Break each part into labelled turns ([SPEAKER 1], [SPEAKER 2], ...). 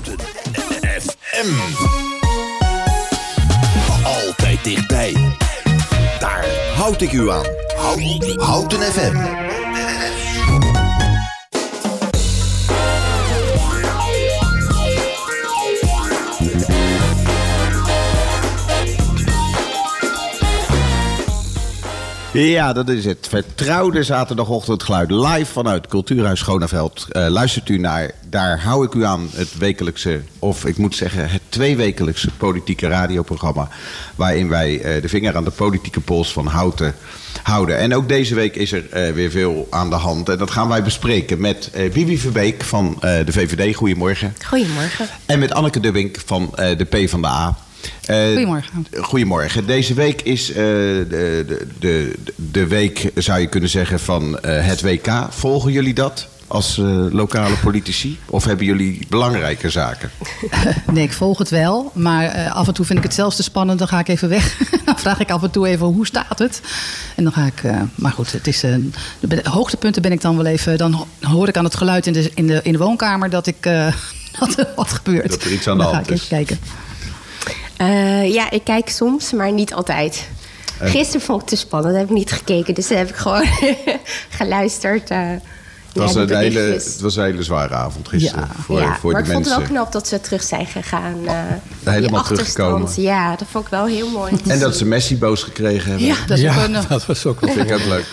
[SPEAKER 1] Houten FM. Altijd dichtbij. Daar houd ik u aan. Houten FM.
[SPEAKER 2] Ja, dat is het. Vertrouwde zaterdagochtendgeluid live vanuit Cultuurhuis Schoneveld. Uh, luistert u naar Daar hou ik u aan, het wekelijkse, of ik moet zeggen het tweewekelijkse politieke radioprogramma. Waarin wij uh, de vinger aan de politieke pols van Houten houden. En ook deze week is er uh, weer veel aan de hand. En dat gaan wij bespreken met Bibi Verbeek van de VVD. Goedemorgen.
[SPEAKER 3] Goedemorgen.
[SPEAKER 2] En met Anneke Dubbink van de PvdA.
[SPEAKER 3] Uh, goedemorgen.
[SPEAKER 2] Goedemorgen. Deze week is uh, de, de, de, week, zou je kunnen zeggen, van uh, het WK. Volgen jullie dat als lokale politici? Of hebben jullie belangrijke zaken?
[SPEAKER 3] nee, ik volg het wel. Maar af en toe vind ik het zelfs te spannend. Dan ga ik even weg. dan vraag ik af en toe even hoe staat het. En dan ga ik... maar goed, het is, de hoogtepunten ben ik dan wel even... Dan hoor ik aan het geluid in de, in de, in de woonkamer dat, ik, dat er wat gebeurt.
[SPEAKER 2] Dat er iets aan de hand
[SPEAKER 3] is. Dan ga ik even kijken.
[SPEAKER 4] Uh, ja, ik kijk soms, maar niet altijd. Gisteren vond ik het te spannend, heb ik niet gekeken. Dus dan heb ik gewoon geluisterd. Uh,
[SPEAKER 2] het, was een hele, het was een hele zware avond gisteren
[SPEAKER 4] ja.
[SPEAKER 2] voor,
[SPEAKER 4] ja,
[SPEAKER 2] voor
[SPEAKER 4] maar
[SPEAKER 2] de
[SPEAKER 4] ik
[SPEAKER 2] mensen.
[SPEAKER 4] vond het wel knap dat ze terug zijn gegaan. Uh,
[SPEAKER 2] Helemaal teruggekomen.
[SPEAKER 4] Ja, dat vond ik wel heel mooi.
[SPEAKER 2] En dat ze Messi boos gekregen hebben.
[SPEAKER 3] Ja, dat, is
[SPEAKER 5] ja,
[SPEAKER 3] ook een,
[SPEAKER 5] dat was ook wel
[SPEAKER 2] vind ik ook leuk.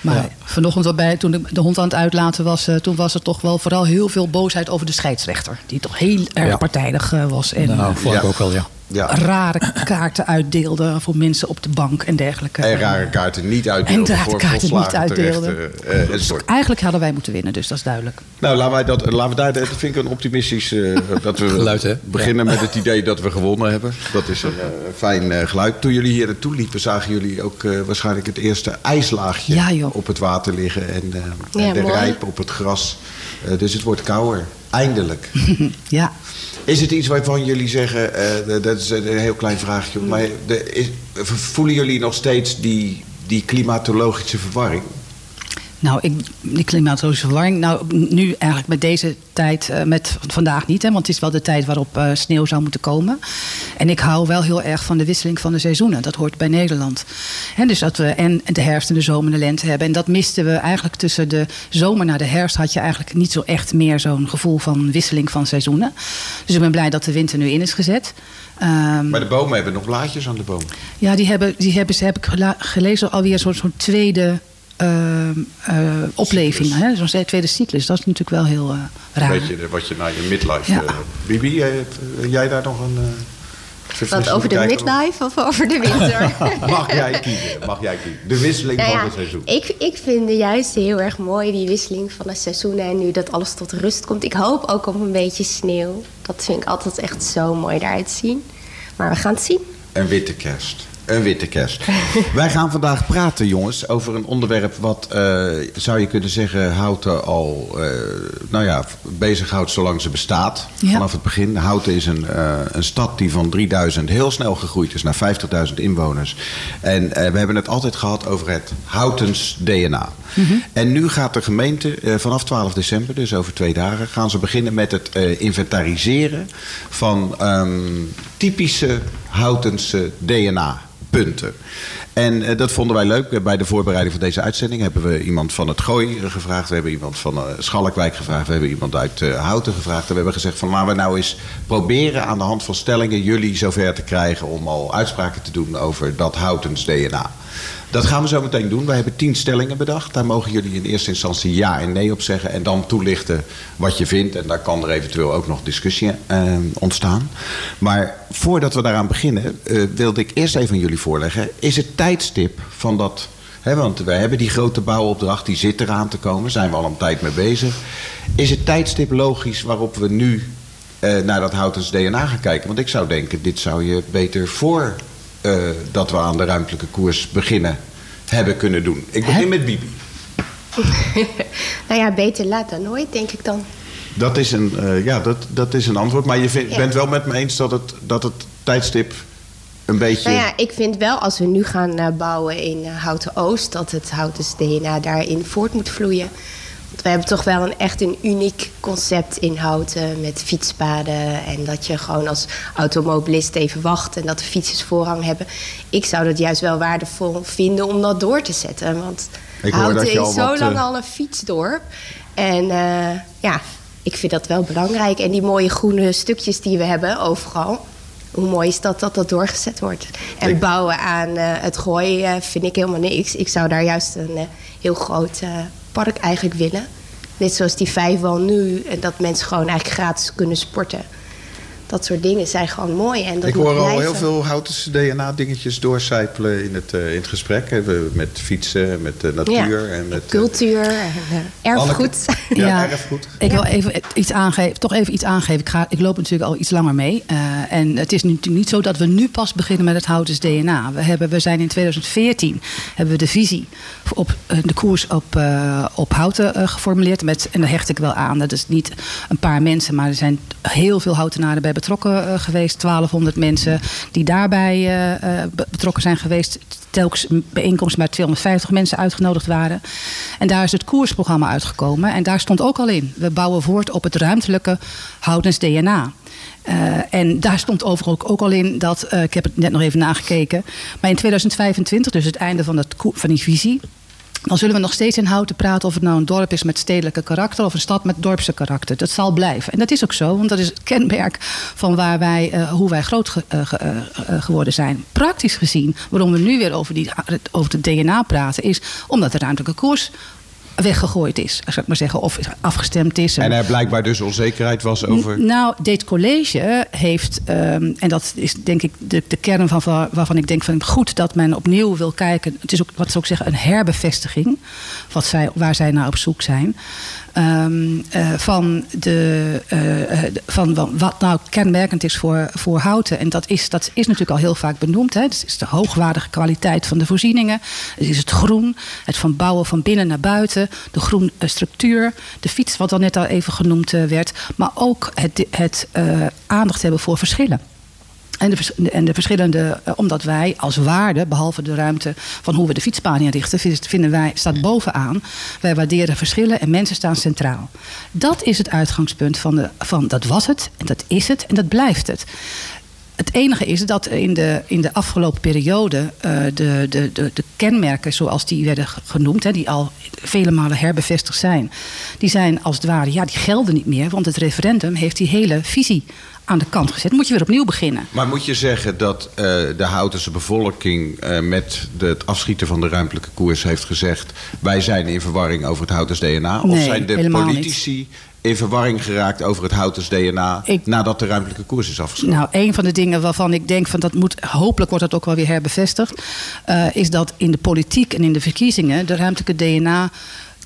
[SPEAKER 3] Maar ja. vanochtend waarbij, toen ik de hond aan het uitlaten was... Uh, toen was er toch wel vooral heel veel boosheid over de scheidsrechter. Die toch heel erg ja. partijdig uh, was. En,
[SPEAKER 5] nou, vond ik
[SPEAKER 2] ja.
[SPEAKER 5] ook wel, ja.
[SPEAKER 2] Ja.
[SPEAKER 3] rare kaarten uitdeelde voor mensen op de bank en dergelijke.
[SPEAKER 2] En rare kaarten niet uitdeelde.
[SPEAKER 3] En rare kaarten niet uitdeelde.
[SPEAKER 2] Terecht, uh,
[SPEAKER 3] dus eigenlijk hadden wij moeten winnen, dus dat is duidelijk.
[SPEAKER 2] Nou, laten, wij dat, laten we daar, dat vind ik een optimistisch... Uh, dat we
[SPEAKER 5] geluid, hè?
[SPEAKER 2] beginnen ja. met het idee dat we gewonnen hebben. Dat is een uh, fijn geluid. Toen jullie hier naartoe liepen, zagen jullie ook waarschijnlijk het eerste ijslaagje
[SPEAKER 3] ja,
[SPEAKER 2] op het water liggen. En,
[SPEAKER 4] ja,
[SPEAKER 2] en de
[SPEAKER 4] mooi.
[SPEAKER 2] rijp op het gras. dus het wordt kouder. Eindelijk.
[SPEAKER 3] ja.
[SPEAKER 2] Is het iets waarvan jullie zeggen, uh, dat is een heel klein vraagje, maar de, is, voelen jullie nog steeds die, die klimatologische verwarring?
[SPEAKER 3] Nou, ik, die klimatologische verwarring. Nou, nu eigenlijk met deze tijd, uh, met vandaag niet, hè, want het is wel de tijd waarop uh, sneeuw zou moeten komen. En ik hou wel heel erg van de wisseling van de seizoenen. Dat hoort bij Nederland. Hè, dus dat we en de herfst en de zomer en de lente hebben. En dat misten we eigenlijk tussen de zomer naar de herfst. Had je eigenlijk niet zo echt meer zo'n gevoel van wisseling van seizoenen. Dus ik ben blij dat de winter nu in is gezet.
[SPEAKER 2] Um, maar de bomen hebben nog blaadjes aan de boom.
[SPEAKER 3] Ja, die hebben, die hebben ze, heb ik gelezen, alweer zo'n tweede uh, uh, opleving. Zo'n tweede cyclus. Dat is natuurlijk wel heel uh, raar.
[SPEAKER 2] Weet je wat je naar je midlife... Ja. Bibi, jij daar nog een...
[SPEAKER 4] Wat over de midlife of over de winter?
[SPEAKER 2] mag jij kiezen, mag jij kiezen. De wisseling
[SPEAKER 4] nou ja,
[SPEAKER 2] van het seizoen.
[SPEAKER 4] Ik, ik vind het juist heel erg mooi, die wisseling van de seizoenen. En nu dat alles tot rust komt. Ik hoop ook op een beetje sneeuw. Dat vind ik altijd echt zo mooi eruit zien. Maar we gaan het zien.
[SPEAKER 2] Een witte kerst. Een witte kerst. Wij gaan vandaag praten, jongens, over een onderwerp wat, uh, zou je kunnen zeggen, Houten al, uh, nou ja, bezighoudt zolang ze bestaat.
[SPEAKER 3] Ja.
[SPEAKER 2] Vanaf het begin. Houten is een, uh, een stad die van 3000 heel snel gegroeid is naar 50.000 inwoners. En we hebben het altijd gehad over het Houtens DNA.
[SPEAKER 3] Mhm.
[SPEAKER 2] En nu gaat de gemeente vanaf 12 december, dus over twee dagen, gaan ze beginnen met het inventariseren van um, typische Houtense DNA punten. En uh, dat vonden wij leuk. Bij de voorbereiding van deze uitzending hebben we iemand van het Gooi gevraagd. We hebben iemand van uh, Schalkwijk gevraagd. We hebben iemand uit uh, Houten gevraagd. En we hebben gezegd van laten we nou eens proberen aan de hand van stellingen jullie zover te krijgen om al uitspraken te doen over dat Houtens DNA. Dat gaan we zo meteen doen. Wij hebben tien stellingen bedacht. Daar mogen jullie in eerste instantie ja en nee op zeggen. En dan toelichten wat je vindt. En daar kan er eventueel ook nog discussie uh, ontstaan. Maar voordat we daaraan beginnen, uh, wilde ik eerst even aan jullie voorleggen. Is het tijdstip van dat... Want we hebben die grote bouwopdracht, die zit eraan te komen. Zijn we al een tijd mee bezig. Is het tijdstip logisch waarop we nu uh, naar dat Houtens DNA gaan kijken? Want ik zou denken, dit zou je beter voor... Uh, dat we aan de ruimtelijke koers beginnen hebben kunnen doen. Ik begin met Bibi.
[SPEAKER 4] nou ja, beter laat dan nooit, denk ik dan.
[SPEAKER 2] Dat is een, uh, ja, dat, dat is een antwoord. Maar je vind, ja. bent wel met me eens dat het, dat het tijdstip een beetje...
[SPEAKER 4] Nou ja, ik vind wel als we nu gaan uh, bouwen in Houten Oost... dat het Houten DNA daarin voort moet vloeien. Want we hebben toch wel een echt een uniek concept in Houten met fietspaden. En dat je gewoon als automobilist even wacht en dat de fietsers voorrang hebben. Ik zou dat juist wel waardevol vinden om dat door te zetten. Want Houten is zo lang
[SPEAKER 2] eh,
[SPEAKER 4] al een fietsdorp. En eh, ja, ik vind dat wel belangrijk. En die mooie groene stukjes die we hebben overal. Hoe mooi is dat dat dat doorgezet wordt. En
[SPEAKER 2] Ik-
[SPEAKER 4] bouwen aan eh, het gooi eh, vind ik helemaal niks. Ik zou daar juist een eh, heel groot eh, park eigenlijk willen. Net zoals die vijfwal nu. En dat mensen gewoon eigenlijk gratis kunnen sporten. Dat soort dingen zijn gewoon mooi. En dat
[SPEAKER 2] Ik hoor al heel veel Houtense DNA-dingetjes doorcijpelen in het, eh, in het gesprek. hè. We- Met fietsen, met de natuur en met... eh,
[SPEAKER 4] Cultuur eh, erfgoed.
[SPEAKER 2] Ja,
[SPEAKER 3] Ja.
[SPEAKER 2] erfgoed.
[SPEAKER 3] Ik wil even iets aangeven, toch even iets aangeven. Ik, ga, ik loop natuurlijk al iets langer mee. Eh, en het is nu natuurlijk niet zo dat we nu pas beginnen met het Houtens DNA. We, hebben, we zijn in 2014 hebben we de visie op eh, de koers op, eh, op Houten eh, geformuleerd. Met, en daar hecht ik wel aan. Dat is niet een paar mensen, maar er zijn heel veel Houtenaren bij betrokken eh, geweest. 1200 mensen die daarbij eh, eh, be- betrokken zijn geweest telkens een bijeenkomst waar 250 mensen uitgenodigd waren. En daar is het koersprogramma uitgekomen. En daar stond ook al in. We bouwen voort op het ruimtelijke houdens DNA. En daar stond overigens ook, al in dat, ik heb het net nog even nagekeken, maar in 2025, dus het einde van, dat, van die visie, dan zullen we nog steeds in Houten praten of het nou een dorp is met stedelijke karakter of een stad met dorpse karakter. Dat zal blijven. En dat is ook zo, want dat is het kenmerk van waar wij, eh, hoe wij groot eh, eh, geworden zijn. Praktisch gezien, waarom we nu weer over, die, over het DNA praten, is omdat de ruimtelijke koers weggegooid is, zou ik maar zeggen, of afgestemd is.
[SPEAKER 2] En er blijkbaar dus onzekerheid was over...
[SPEAKER 3] N- Nou, dit college heeft, ehm, en dat is denk ik de, de kern van waar- waarvan ik denk van goed dat men opnieuw wil kijken. Het is ook wat ze ook zeggen, een herbevestiging, wat zij, waar zij naar op zoek zijn. Eh, van, de, eh, eh, de- van wa- wat nou kenmerkend is voor, voor houten. En dat is, dat is natuurlijk al heel vaak benoemd. Hè. Het is de hoogwaardige kwaliteit van de voorzieningen. Het is het groen, het van bouwen van binnen naar buiten. De groen eh, structuur, de fiets, wat al net al even genoemd eh, werd. Maar ook het, het eh, aandacht hebben voor verschillen. En de, en de verschillende, omdat wij als waarde, behalve de ruimte van hoe we de fietsbaan inrichten, vind- vinden wij, staat bovenaan. Wij waarderen verschillen en mensen staan centraal. Dat is het uitgangspunt van, de, van dat was het, en dat is het en dat blijft het. Het enige is dat in de, in de afgelopen periode de, de, de, de kenmerken zoals die werden ge- genoemd, hè, die al vele malen herbevestigd zijn, die zijn als het ware, ja, die gelden niet meer, want het referendum heeft die hele visie aan de kant gezet. Moet je weer opnieuw beginnen.
[SPEAKER 2] Maar moet je zeggen dat eh, de Houtense bevolking eh, met de, het afschieten van de ruimtelijke koers heeft gezegd... wij zijn in verwarring over het Houtens DNA? of zijn de politici in verwarring geraakt over het Houtens DNA...
[SPEAKER 3] Ik-
[SPEAKER 2] nadat de ruimtelijke koers is afgesloten?
[SPEAKER 3] Nou, een van de dingen waarvan ik denk van dat moet, hopelijk wordt dat ook wel weer herbevestigd, eh, is dat in de politiek en in de verkiezingen de ruimtelijke DNA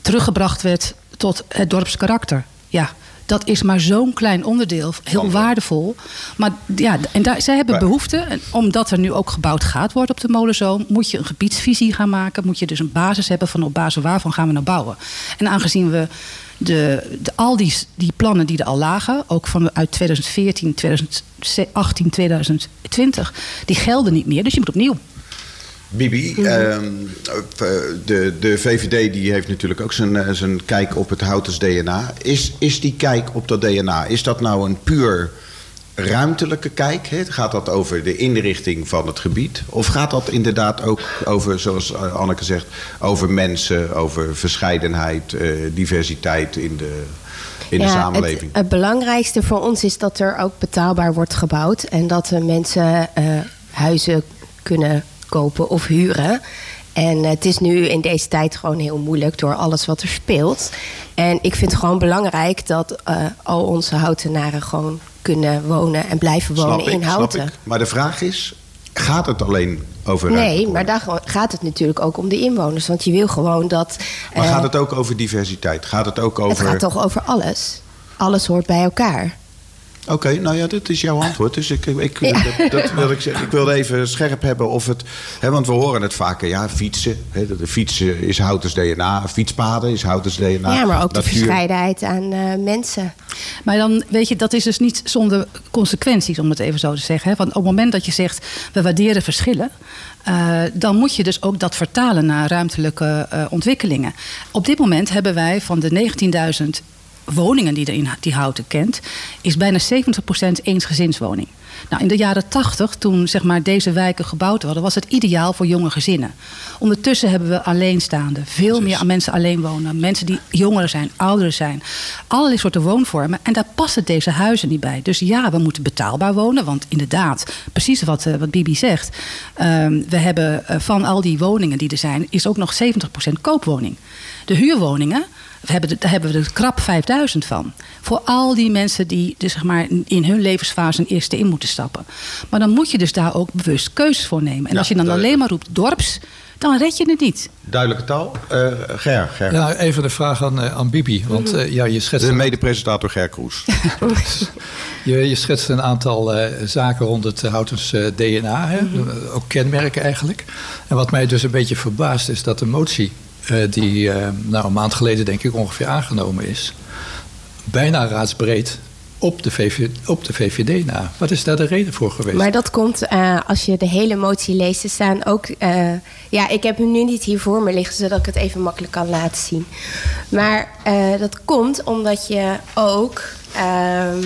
[SPEAKER 3] teruggebracht werd tot het dorpskarakter. Ja. Dat is maar zo'n klein onderdeel, heel waardevol. Maar ja, en daar, zij hebben behoefte. En omdat er nu ook gebouwd gaat worden op de molenzoom, moet je een gebiedsvisie gaan maken. Moet je dus een basis hebben van op basis waarvan gaan we nou bouwen. En aangezien we de, de, al die, die plannen die er al lagen, ook van uit 2014, 2018, 2020, die gelden niet meer. Dus je moet opnieuw.
[SPEAKER 2] Bibi, ehm, op, eh, de, de VVD die heeft natuurlijk ook zijn, eh, zijn kijk op het Houtens DNA. Is, is die kijk op dat DNA, is dat nou een puur ruimtelijke kijk? Gaat dat over de inrichting van het gebied? Of gaat dat inderdaad ook over, zoals eh, Anneke zegt, over mensen, over verscheidenheid, eh, diversiteit in de, in de samenleving?
[SPEAKER 4] Het, het belangrijkste voor ons is dat er ook betaalbaar wordt gebouwd. En dat de mensen eh, huizen kunnen kopen of huren. En het is nu in deze tijd gewoon heel moeilijk door alles wat er speelt. En ik vind het gewoon belangrijk dat al onze houtenaren gewoon kunnen wonen en blijven wonen
[SPEAKER 2] snap
[SPEAKER 4] in houten.
[SPEAKER 2] Maar de vraag is, gaat het alleen over
[SPEAKER 4] Nee, maar daar gaat het natuurlijk ook om de inwoners. Want je wil gewoon dat.
[SPEAKER 2] Maar
[SPEAKER 4] eh,
[SPEAKER 2] gaat het ook over diversiteit? Gaat het ook over...
[SPEAKER 4] het gaat toch over alles? Alles hoort bij elkaar.
[SPEAKER 2] Oké, nou ja, dit is jouw antwoord. Dus ik, ik, dat, dat wil ik, zeggen. ik wilde even scherp hebben of het... Hè, want we horen het vaker, ja, fietsen. Hè, de fietsen is Houters DNA. Fietspaden is Houters DNA.
[SPEAKER 4] Ja, maar ook de verscheidenheid aan eh, mensen.
[SPEAKER 3] Maar dan weet je, dat is dus niet zonder consequenties, om het even zo te zeggen. Hè? Want op het moment dat je zegt, we waarderen verschillen... eh, dan moet je dus ook dat vertalen naar ruimtelijke eh, ontwikkelingen. Op dit moment hebben wij van de 19.000 woningen die, er in, die Houten kent... is bijna 70% eensgezinswoning. Nou, in de jaren 80, toen zeg maar, deze wijken gebouwd werden... was het ideaal voor jonge gezinnen. Ondertussen hebben we alleenstaanden. Veel meer mensen alleen wonen. Mensen die jongeren zijn, ouderen zijn. Allerlei soorten woonvormen. En daar passen deze huizen niet bij. Dus ja, we moeten betaalbaar wonen. Want inderdaad, precies wat, eh, wat Bibi zegt... ehm, we hebben eh, van al die woningen die er zijn... is ook nog 70% koopwoning. De huurwoningen... We hebben, daar hebben we er krap 5000 van. Voor al die mensen die dus zeg maar, in hun levensfase een eerste in moeten stappen. Maar dan moet je dus daar ook bewust keuzes voor nemen. En
[SPEAKER 2] Ja,
[SPEAKER 3] als je dan
[SPEAKER 2] duidelijk.
[SPEAKER 3] alleen maar roept dorps, dan red je het niet.
[SPEAKER 2] Duidelijke taal. Eh, Ger, Ger.
[SPEAKER 5] Ja, even de vraag aan, eh, aan Bibi. Want eh, ja, je schetst,
[SPEAKER 2] De mede-presentator Ger Kroes.
[SPEAKER 5] je, je schetst een aantal eh, zaken rond het Houtens eh, DNA. Hè? Eh, Ook kenmerken eigenlijk. En wat mij dus een beetje verbaast is dat de motie... eh, die eh, nou, een maand geleden denk ik ongeveer aangenomen is... bijna raadsbreed op de, op de VVD na. Wat is daar de reden voor geweest?
[SPEAKER 4] Maar dat komt eh, als je de hele motie leest. Er staan ook. ja, ik heb hem nu niet hier voor me liggen, zodat ik het even makkelijk kan laten zien. Maar dat komt omdat je ook. ehm,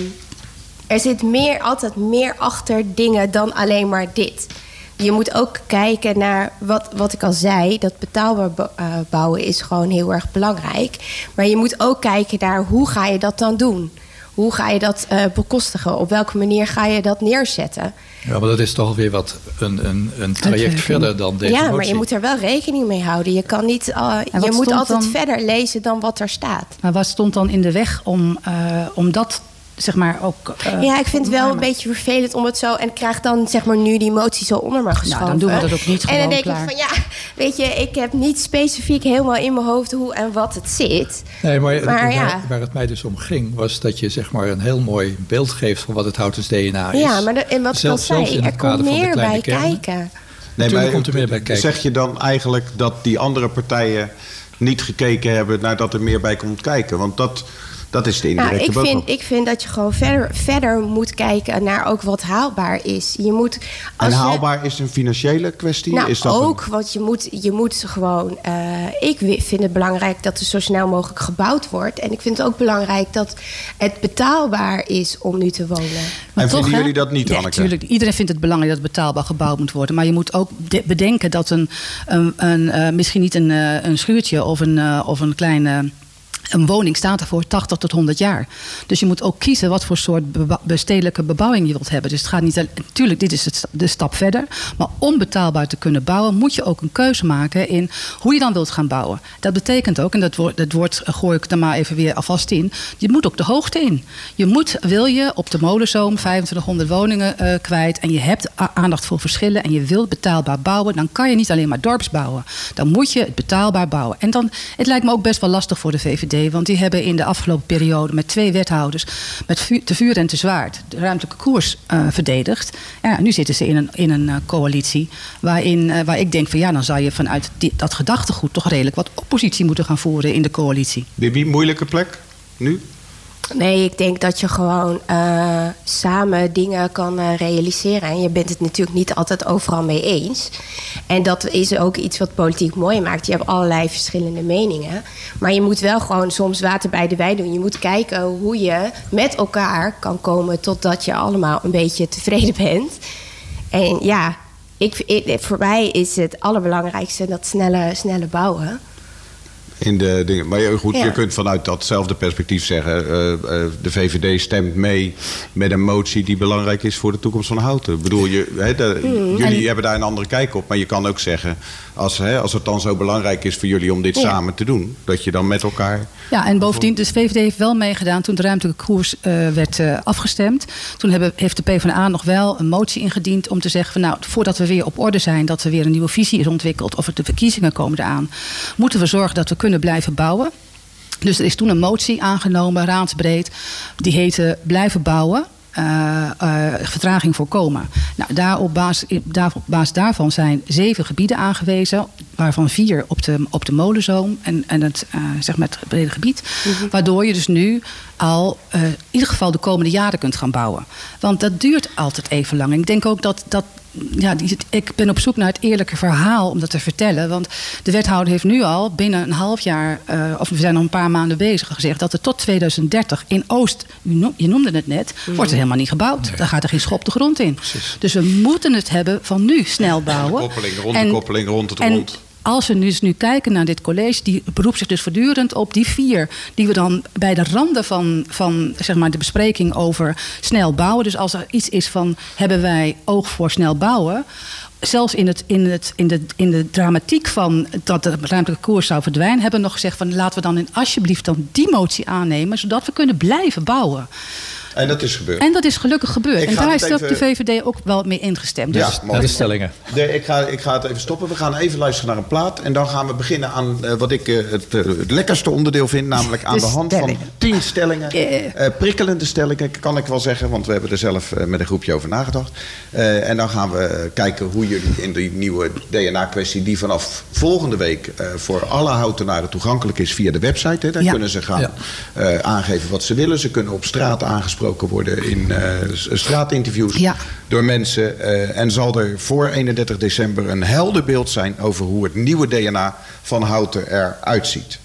[SPEAKER 4] er zit meer, altijd meer achter dingen dan alleen maar dit. Je moet ook kijken naar wat, wat ik al zei. Dat betaalbaar eh, bouwen is gewoon heel erg belangrijk. Maar je moet ook kijken naar hoe ga je dat dan doen? Hoe ga je dat eh, bekostigen? Op welke manier ga je dat neerzetten?
[SPEAKER 5] Ja, maar dat is toch alweer wat een, een, een traject
[SPEAKER 3] Uitwerking.
[SPEAKER 5] verder dan deze
[SPEAKER 4] ja,
[SPEAKER 5] motie.
[SPEAKER 4] maar je moet er wel rekening mee houden. Je, kan niet, eh, je moet altijd
[SPEAKER 3] dan-
[SPEAKER 4] verder lezen dan wat er staat.
[SPEAKER 3] Maar wat stond dan in de weg om, eh, om dat zeg maar ook. eh,
[SPEAKER 4] ja, ik vind het wel een beetje vervelend om het zo... en krijg dan zeg maar nu die motie zo onder me geschoven.
[SPEAKER 3] dan doen we dat ook niet
[SPEAKER 4] En dan
[SPEAKER 3] gewoon
[SPEAKER 4] denk
[SPEAKER 3] klaar.
[SPEAKER 4] ik van ja, weet je... ik heb niet specifiek helemaal in mijn hoofd hoe en wat het zit.
[SPEAKER 5] Nee, maar,
[SPEAKER 4] Maar
[SPEAKER 5] waar,
[SPEAKER 4] ja.
[SPEAKER 5] waar het mij dus om ging, was dat je zeg maar een heel mooi beeld geeft van wat het Houtens DNA is.
[SPEAKER 4] Ja, maar de- en wat ik al zei, er komt meer bij
[SPEAKER 5] kernen.
[SPEAKER 4] kijken.
[SPEAKER 5] Natuurlijk komt er meer bij kijken.
[SPEAKER 2] Zeg je dan eigenlijk dat die andere partijen niet gekeken hebben naar dat er meer bij komt kijken? Want dat, dat is de
[SPEAKER 4] Nou,
[SPEAKER 2] indirecte
[SPEAKER 4] ik,
[SPEAKER 2] boodschap.
[SPEAKER 4] vind, ik vind dat je gewoon verder, verder moet kijken naar ook wat haalbaar is. Je moet, als
[SPEAKER 2] En
[SPEAKER 4] je-
[SPEAKER 2] haalbaar is een financiële kwestie?
[SPEAKER 4] Nou,
[SPEAKER 2] is dat een-
[SPEAKER 4] ook, want je moet, je moet gewoon... eh, ik vind het belangrijk dat er zo snel mogelijk gebouwd wordt. En ik vind het ook belangrijk dat het betaalbaar is om nu te wonen.
[SPEAKER 3] Maar
[SPEAKER 2] En vinden
[SPEAKER 3] hè?
[SPEAKER 2] jullie dat niet,
[SPEAKER 3] ja,
[SPEAKER 2] Anneke?
[SPEAKER 3] Tuurlijk, iedereen vindt het belangrijk dat het betaalbaar gebouwd moet worden. Maar je moet ook de- bedenken dat een, een, een, eh, misschien niet een, eh, een schuurtje of een, of een kleine. Een woning staat er voor 80 tot 100 jaar. Dus je moet ook kiezen wat voor soort bestedelijke bebouwing je wilt hebben. Dus het gaat niet. Natuurlijk, dit is de stap verder. Maar om betaalbaar te kunnen bouwen, moet je ook een keuze maken in hoe je dan wilt gaan bouwen. Dat betekent ook, en dat woord, dat gooi ik er maar even weer alvast in. Je moet ook de hoogte in. Je moet, wil je op de molenzoom 2500 woningen eh, kwijt. en je hebt aandacht voor verschillen. en je wilt betaalbaar bouwen. dan kan je niet alleen maar dorps bouwen. Dan moet je het betaalbaar bouwen. En dan, het lijkt me ook best wel lastig voor de VVD. Want die hebben in de afgelopen periode met twee wethouders. met te vuur en te zwaard de ruimtelijke koers eh, verdedigd. Ja, nu zitten ze in een, in een eh, coalitie. Waarin, eh, waar ik denk van ja, dan zou je vanuit dat gedachtegoed. toch redelijk wat oppositie moeten gaan voeren in de coalitie.
[SPEAKER 2] Bibi, moeilijke plek? Nu?
[SPEAKER 4] Nee, ik denk dat je gewoon eh, samen dingen kan eh, realiseren. En je bent het natuurlijk niet altijd overal mee eens. En dat is ook iets wat politiek mooi maakt. Je hebt allerlei verschillende meningen. Maar je moet wel gewoon soms water bij de wijn doen. Je moet kijken hoe je met elkaar kan komen totdat je allemaal een beetje tevreden bent. En ja, ik, voor mij is het allerbelangrijkste dat snelle, snelle bouwen.
[SPEAKER 2] In de dingen. Maar je- goed,
[SPEAKER 4] Ja.
[SPEAKER 2] je kunt vanuit datzelfde perspectief zeggen... eh, eh, de VVD stemt mee met een motie die belangrijk is voor de toekomst van Houten. Ik bedoel, je, de-
[SPEAKER 4] Mm.
[SPEAKER 2] jullie hebben daar een andere kijk op. Maar je kan ook zeggen, als, als het dan zo belangrijk is voor jullie om dit
[SPEAKER 4] Ja.
[SPEAKER 2] samen te doen... dat je dan met elkaar...
[SPEAKER 3] Ja, en bovendien, dus VVD heeft wel meegedaan toen de ruimtelijke koers eh, werd afgestemd. Toen hebben, heeft de PvdA nog wel een motie ingediend om te zeggen: van, nou, voordat we weer op orde zijn, dat er weer een nieuwe visie is ontwikkeld of er de verkiezingen komen eraan, moeten we zorgen dat we kunnen blijven bouwen. Dus er is toen een motie aangenomen, raadsbreed, die heette Blijven bouwen. eh, eh, vertraging voorkomen. Nou, daar op, basis, daar, op basis daarvan zijn zeven gebieden aangewezen, waarvan vier op de, op de molenzoom en, en het, eh, zeg maar het brede gebied. Waardoor je dus nu al in ieder geval de komende jaren kunt gaan bouwen. Want dat duurt altijd even lang. En ik denk ook dat, dat ja, ik ben op zoek naar het eerlijke verhaal om dat te vertellen. Want de wethouder heeft nu al binnen een half jaar, eh, of we zijn al een paar maanden bezig, gezegd dat er tot 2030 in Oost, je noemde het net, wordt er helemaal niet gebouwd. Daar gaat er geen schop de grond in. Dus we moeten het hebben van nu snel bouwen.
[SPEAKER 6] koppeling, rond de koppeling, rond het
[SPEAKER 3] en
[SPEAKER 6] rond.
[SPEAKER 3] Als we dus nu kijken naar dit college, die beroept zich dus voortdurend op die vier. Die we dan bij de randen van, van zeg maar, de bespreking over snel bouwen. Dus als er iets is van hebben wij oog voor snel bouwen. Zelfs in, het, in, het, in, de, in de dramatiek van dat de ruimtelijke koers zou verdwijnen, hebben we nog gezegd van laten we dan in alsjeblieft dan die motie aannemen, zodat we kunnen blijven bouwen.
[SPEAKER 6] En dat is gebeurd.
[SPEAKER 3] En dat is gelukkig gebeurd.
[SPEAKER 6] Ik
[SPEAKER 3] en daar is ook
[SPEAKER 6] even-
[SPEAKER 3] de VVD ook wel mee ingestemd.
[SPEAKER 6] Ja,
[SPEAKER 3] Dus.
[SPEAKER 5] Naar de stellingen.
[SPEAKER 6] Nee, ik, ga, ik ga het even stoppen. We gaan even luisteren naar een plaat. En dan gaan we beginnen aan eh, wat ik eh, het, eh, het lekkerste onderdeel vind. Namelijk aan
[SPEAKER 3] De
[SPEAKER 6] de, hand
[SPEAKER 3] stellingen.
[SPEAKER 6] van tien stellingen.
[SPEAKER 3] Yeah.
[SPEAKER 6] Eh, prikkelende stellingen, kan ik wel zeggen. Want we hebben er zelf met een groepje over nagedacht. Eh, en dan gaan we kijken hoe jullie in die nieuwe DNA-kwestie... die vanaf volgende week eh, voor alle houtenaren toegankelijk is via de website. Hè. Daar
[SPEAKER 3] Ja.
[SPEAKER 6] kunnen ze gaan
[SPEAKER 5] Ja.
[SPEAKER 6] eh, aangeven wat ze willen. Ze kunnen op straat aangesproken worden in eh, straatinterviews
[SPEAKER 3] Ja.
[SPEAKER 6] door mensen. eh, en zal er voor 31 december een helder beeld zijn over hoe het nieuwe DNA van Houten eruit ziet.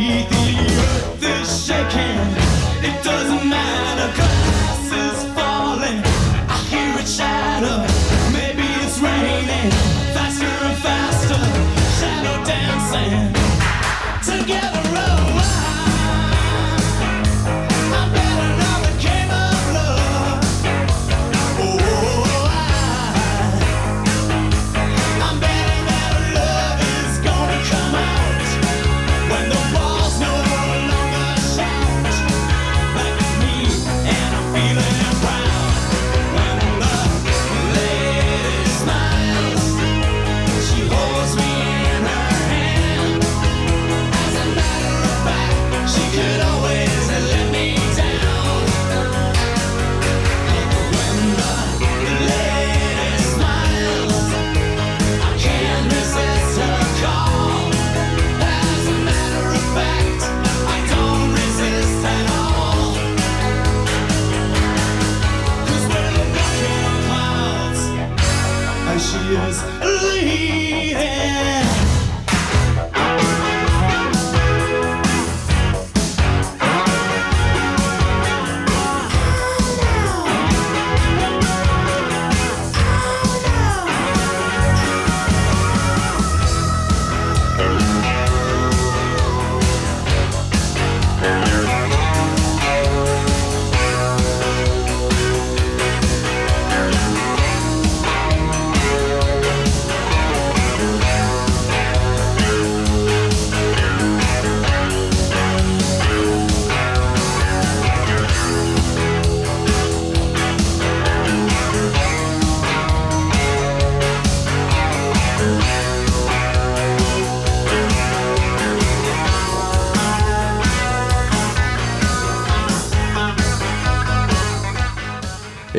[SPEAKER 7] Haiti.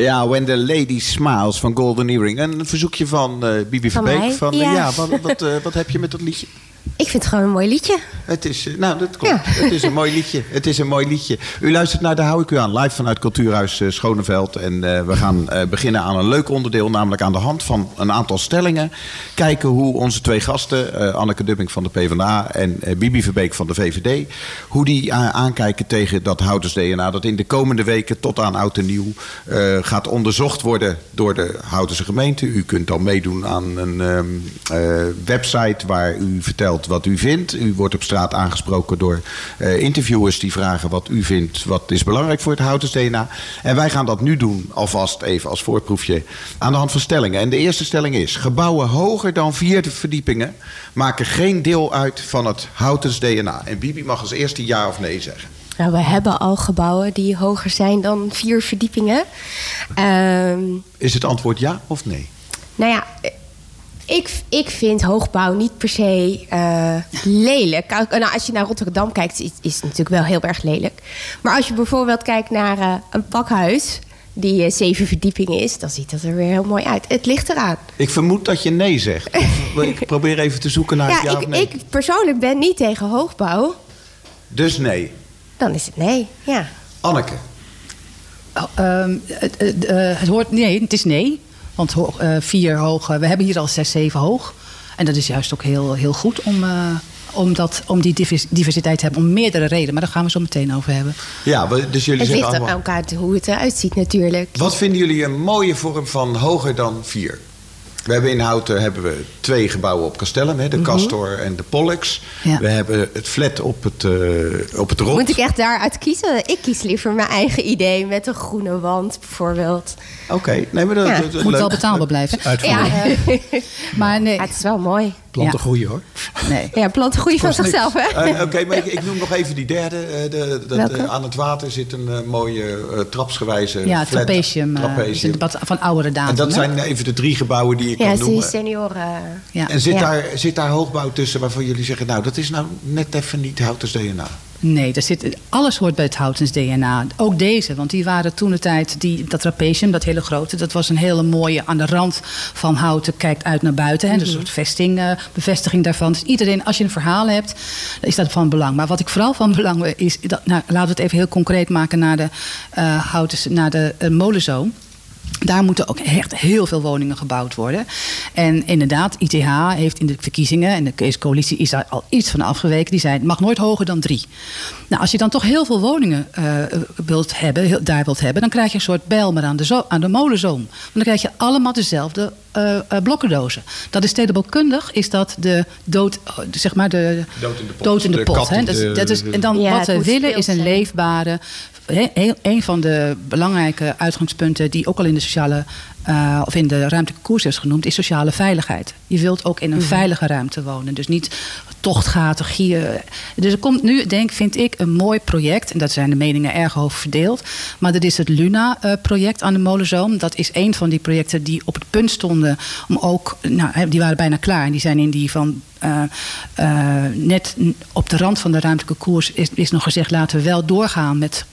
[SPEAKER 2] Ja, When the Lady Smiles van Golden Earring. Een verzoekje van eh, Bibi
[SPEAKER 4] Van
[SPEAKER 2] Verbeek. Van, eh,
[SPEAKER 4] Ja.
[SPEAKER 2] ja, wat, wat, eh, wat heb je met dat liedje?
[SPEAKER 4] Ik vind het gewoon een mooi liedje.
[SPEAKER 2] Het is, eh, nou, dat.
[SPEAKER 4] Ja.
[SPEAKER 2] Het is een mooi liedje. Het is een mooi liedje. U luistert naar De Hou ik u aan, live vanuit Cultuurhuis eh, Schoneveld. En eh, we gaan beginnen aan een leuk onderdeel, namelijk aan de hand van een aantal stellingen. Kijken hoe onze twee gasten, eh, Anneke Dubbing van de PvdA en Bibi Verbeek van de VVD, hoe die aankijken tegen dat Houters DNA. Dat in de komende weken tot aan oud en nieuw gaat onderzocht worden door de Houtense gemeente. U kunt dan meedoen aan een ehm, eh, website waar u vertelt wat u vindt. U wordt op straat aangesproken door eh, interviewers die vragen wat u vindt, wat is belangrijk voor het Houtens DNA. En wij gaan dat nu doen, alvast even als voorproefje, aan de hand van stellingen. En de eerste stelling is: gebouwen hoger dan vier verdiepingen maken geen deel uit van het Houtens DNA. En Bibi mag als eerste ja of nee zeggen.
[SPEAKER 4] Nou, we hebben al gebouwen die hoger zijn dan vier verdiepingen. Ehm,
[SPEAKER 2] Is het antwoord ja of nee?
[SPEAKER 4] nou ja, ik, ik vind hoogbouw niet per se eh, lelijk. Nou, als je naar Rotterdam kijkt, is, is het natuurlijk wel heel erg lelijk. Maar als je bijvoorbeeld kijkt naar eh, een pakhuis die eh, zeven verdiepingen is, dan ziet dat er weer heel mooi uit. Het ligt eraan.
[SPEAKER 2] Ik vermoed dat je nee zegt. Of ik probeer even te zoeken naar het ja,
[SPEAKER 4] Ja,
[SPEAKER 2] of
[SPEAKER 4] ik,
[SPEAKER 2] nee.
[SPEAKER 4] ik persoonlijk ben niet tegen hoogbouw.
[SPEAKER 2] Dus nee.
[SPEAKER 4] Dan is het nee, ja.
[SPEAKER 2] Anneke.
[SPEAKER 3] Oh, ehm, het, het, het hoort, nee, het is nee. Want ho- eh, vier hoog, we hebben hier al zes, zeven hoog. En dat is juist ook heel, heel goed om, eh, om, dat, om die divers- diversiteit te hebben. Om meerdere redenen, maar daar gaan we zo meteen over hebben.
[SPEAKER 2] Ja, we- dus jullie
[SPEAKER 4] Het
[SPEAKER 2] zeggen
[SPEAKER 4] ligt aan
[SPEAKER 2] allemaal...
[SPEAKER 4] elkaar hoe het eruit ziet natuurlijk.
[SPEAKER 2] Wat vinden jullie een mooie vorm van hoger dan vier? We hebben in Houten hebben we twee gebouwen op Castellum, hè, de Castor en de Pollux.
[SPEAKER 3] Ja.
[SPEAKER 2] We hebben het flat op het, eh op het Rot.
[SPEAKER 4] Moet ik echt daaruit kiezen? Ik kies liever mijn eigen idee met een groene wand bijvoorbeeld.
[SPEAKER 2] Oké, nee, maar dat,
[SPEAKER 4] Ja.
[SPEAKER 2] dat- dat-
[SPEAKER 3] Het moet
[SPEAKER 2] leuk.
[SPEAKER 3] wel betaalbaar blijven.
[SPEAKER 4] Ja,
[SPEAKER 3] Maar nee,
[SPEAKER 4] Ja, het is wel mooi.
[SPEAKER 5] Planten
[SPEAKER 3] Ja.
[SPEAKER 5] groeien hoor.
[SPEAKER 3] nee.
[SPEAKER 4] Ja, planten groeien van zichzelf, hè?
[SPEAKER 2] Eh, Oké, maar ik, ik noem nog even die derde. eh, de, dat, eh, aan het water zit een mooie eh, trapsgewijze
[SPEAKER 3] Ja,
[SPEAKER 2] flat.
[SPEAKER 3] is wat van oudere datum.
[SPEAKER 2] En dat
[SPEAKER 3] hè?
[SPEAKER 2] zijn even de drie gebouwen die ik
[SPEAKER 4] Ja,
[SPEAKER 2] kan noemen.
[SPEAKER 4] senioren.
[SPEAKER 3] Ja.
[SPEAKER 2] En zit,
[SPEAKER 4] Ja.
[SPEAKER 2] daar, zit daar hoogbouw tussen waarvan jullie zeggen... nou, dat is nou net even niet Houters DNA?
[SPEAKER 3] Nee, er zit, alles hoort bij het Houtens DNA. Ook deze, want die waren toen de tijd, die, dat trapesium, dat hele grote, dat was een hele mooie aan de rand van Houten, kijkt uit naar buiten. Hè, dus een soort vesting, eh, bevestiging daarvan. Dus iedereen, als je een verhaal hebt, is dat van belang. Maar wat ik vooral van belang is, dat, nou, laten we het even heel concreet maken naar de, eh Houtens, naar de eh, molenzoom. Daar moeten ook echt heel veel woningen gebouwd worden. En inderdaad, ITH heeft in de verkiezingen, en de Coalitie is daar al iets van afgeweken, die zei het mag nooit hoger dan drie. Nou, als je dan toch heel veel woningen eh, wilt hebben, daar wilt hebben, dan krijg je een soort bijl aan de, zo, aan de molenzoom. Want dan krijg je allemaal dezelfde eh, eh, blokkendozen. Dat is stedenbouwkundig, is dat de dood, eh, zeg maar de
[SPEAKER 2] Dood in de pot.
[SPEAKER 3] Dood in de
[SPEAKER 2] De
[SPEAKER 3] pot
[SPEAKER 2] kat
[SPEAKER 3] hè.
[SPEAKER 2] in
[SPEAKER 3] Dat, is-
[SPEAKER 2] de-
[SPEAKER 3] dat is, en dan
[SPEAKER 4] Ja,
[SPEAKER 3] wat we willen is een
[SPEAKER 4] zijn.
[SPEAKER 3] leefbare. Een van de belangrijke uitgangspunten die ook al in de sociale eh, of in de ruimtelijke koers is genoemd, is sociale veiligheid. Je wilt ook in een veilige ruimte wonen. Dus niet tochtgaten, gier. Dus er komt nu, denk vind ik, een mooi project. En dat zijn de meningen erg over verdeeld. Maar dat is het Luna-project aan de Molenzoom. Dat is een van die projecten die op het punt stonden om ook, nou, die waren bijna klaar. En die zijn in die van eh, eh, net op de rand van de ruimtelijke koers is, is nog gezegd: laten we wel doorgaan met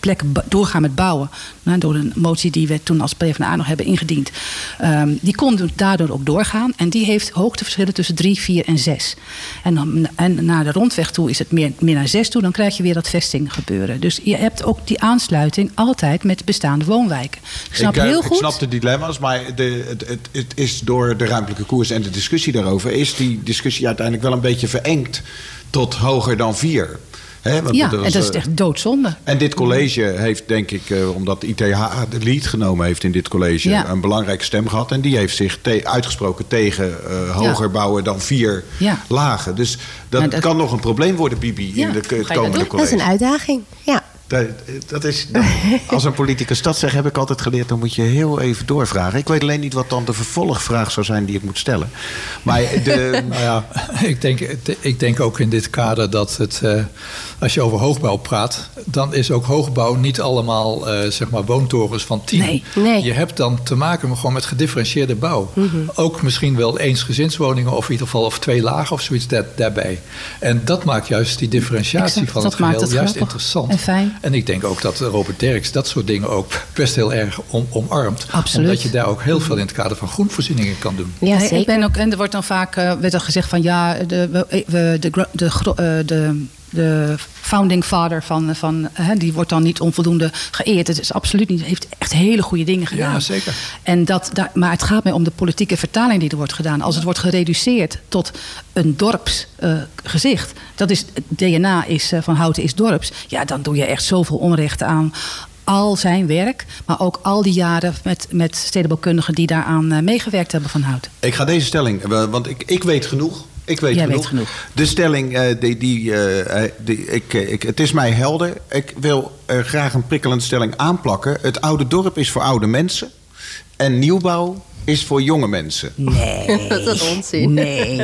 [SPEAKER 3] plekken doorgaan met bouwen. Nou, door een motie die we toen als PvdA nog hebben ingediend. Ehm, die kon do- daardoor ook doorgaan. En die heeft hoogteverschillen tussen 3, 4 en 6. En, dan, en naar de rondweg toe is het meer, meer naar 6 toe. Dan krijg je weer dat vesting gebeuren. Dus je hebt ook die aansluiting altijd met bestaande woonwijken. Ik snap
[SPEAKER 2] ik, eh,
[SPEAKER 3] heel
[SPEAKER 2] ik
[SPEAKER 3] goed.
[SPEAKER 2] snap de dilemma's, maar de, het, het, het is door de ruimtelijke koers en de discussie daarover... is die discussie uiteindelijk wel een beetje verengd tot hoger dan vier. Hè, want
[SPEAKER 3] ja,
[SPEAKER 2] er
[SPEAKER 3] en dat is
[SPEAKER 2] eh,
[SPEAKER 3] echt doodzonde.
[SPEAKER 2] En dit college heeft, denk ik, eh, omdat ITH de lead genomen heeft in dit college,
[SPEAKER 3] Ja.
[SPEAKER 2] een belangrijke stem gehad. En die heeft zich te- uitgesproken tegen eh, hoger bouwen dan vier
[SPEAKER 3] Ja.
[SPEAKER 2] lagen. Dus dat,
[SPEAKER 3] dat-
[SPEAKER 2] kan nog een probleem worden, Bibi,
[SPEAKER 3] Ja,
[SPEAKER 2] in de, het
[SPEAKER 3] dat
[SPEAKER 2] komende
[SPEAKER 3] doen?
[SPEAKER 4] Dat is
[SPEAKER 2] college.
[SPEAKER 4] een uitdaging. Ja.
[SPEAKER 2] Dat, dat is, dat- als een politicus dat zegt, heb ik altijd geleerd, dan moet je heel even doorvragen. Ik weet alleen niet wat dan de vervolgvraag zou zijn die ik moet stellen. Maar de,
[SPEAKER 5] Nou ja, ik denk, ik denk ook in dit kader dat het, eh, als je over hoogbouw praat, dan is ook hoogbouw niet allemaal eh, zeg maar woontorens van tien.
[SPEAKER 3] Nee.
[SPEAKER 4] Nee.
[SPEAKER 5] Je hebt dan te maken met, gewoon met gedifferentieerde bouw. Ook misschien wel eens gezinswoningen of in ieder geval of twee lagen of zoiets daar, daarbij. En dat maakt juist die differentiatie
[SPEAKER 3] Exact,
[SPEAKER 5] van het geheel
[SPEAKER 3] het
[SPEAKER 5] juist interessant.
[SPEAKER 3] en fijn.
[SPEAKER 5] En ik denk ook dat Robert Derks dat soort dingen ook best heel erg om, omarmt.
[SPEAKER 3] Absoluut.
[SPEAKER 5] Omdat je daar ook heel veel in het kader van groenvoorzieningen kan doen.
[SPEAKER 4] Ja, zeker.
[SPEAKER 3] Ik ben ook, en er wordt dan vaak uh, werd dan gezegd van ja, de, we, de, gro- de, uh, de, de founding father van, van uh, die wordt dan niet onvoldoende geëerd. Het is absoluut niet. heeft echt hele goede dingen gedaan.
[SPEAKER 5] Ja, zeker.
[SPEAKER 3] En dat, daar, maar het gaat mij om de politieke vertaling die er wordt gedaan. Als het wordt gereduceerd tot een dorpsgezicht, dat is het DNA is, uh, van Houten is dorps. Ja, dan doe je echt zoveel onrecht aan al zijn werk, maar ook al die jaren met, met stedenbouwkundigen die daaraan uh, meegewerkt hebben van Houten.
[SPEAKER 2] Ik ga deze stelling, want ik, ik weet genoeg. Ik weet
[SPEAKER 3] Jij
[SPEAKER 2] genoeg.
[SPEAKER 3] weet genoeg.
[SPEAKER 2] De stelling, uh, die, die, uh, die, ik, ik, het is mij helder. Ik wil er graag een prikkelende stelling aanplakken. Het oude dorp is voor oude mensen. En nieuwbouw is voor jonge mensen.
[SPEAKER 3] Nee.
[SPEAKER 4] dat is een onzin.
[SPEAKER 3] Nee.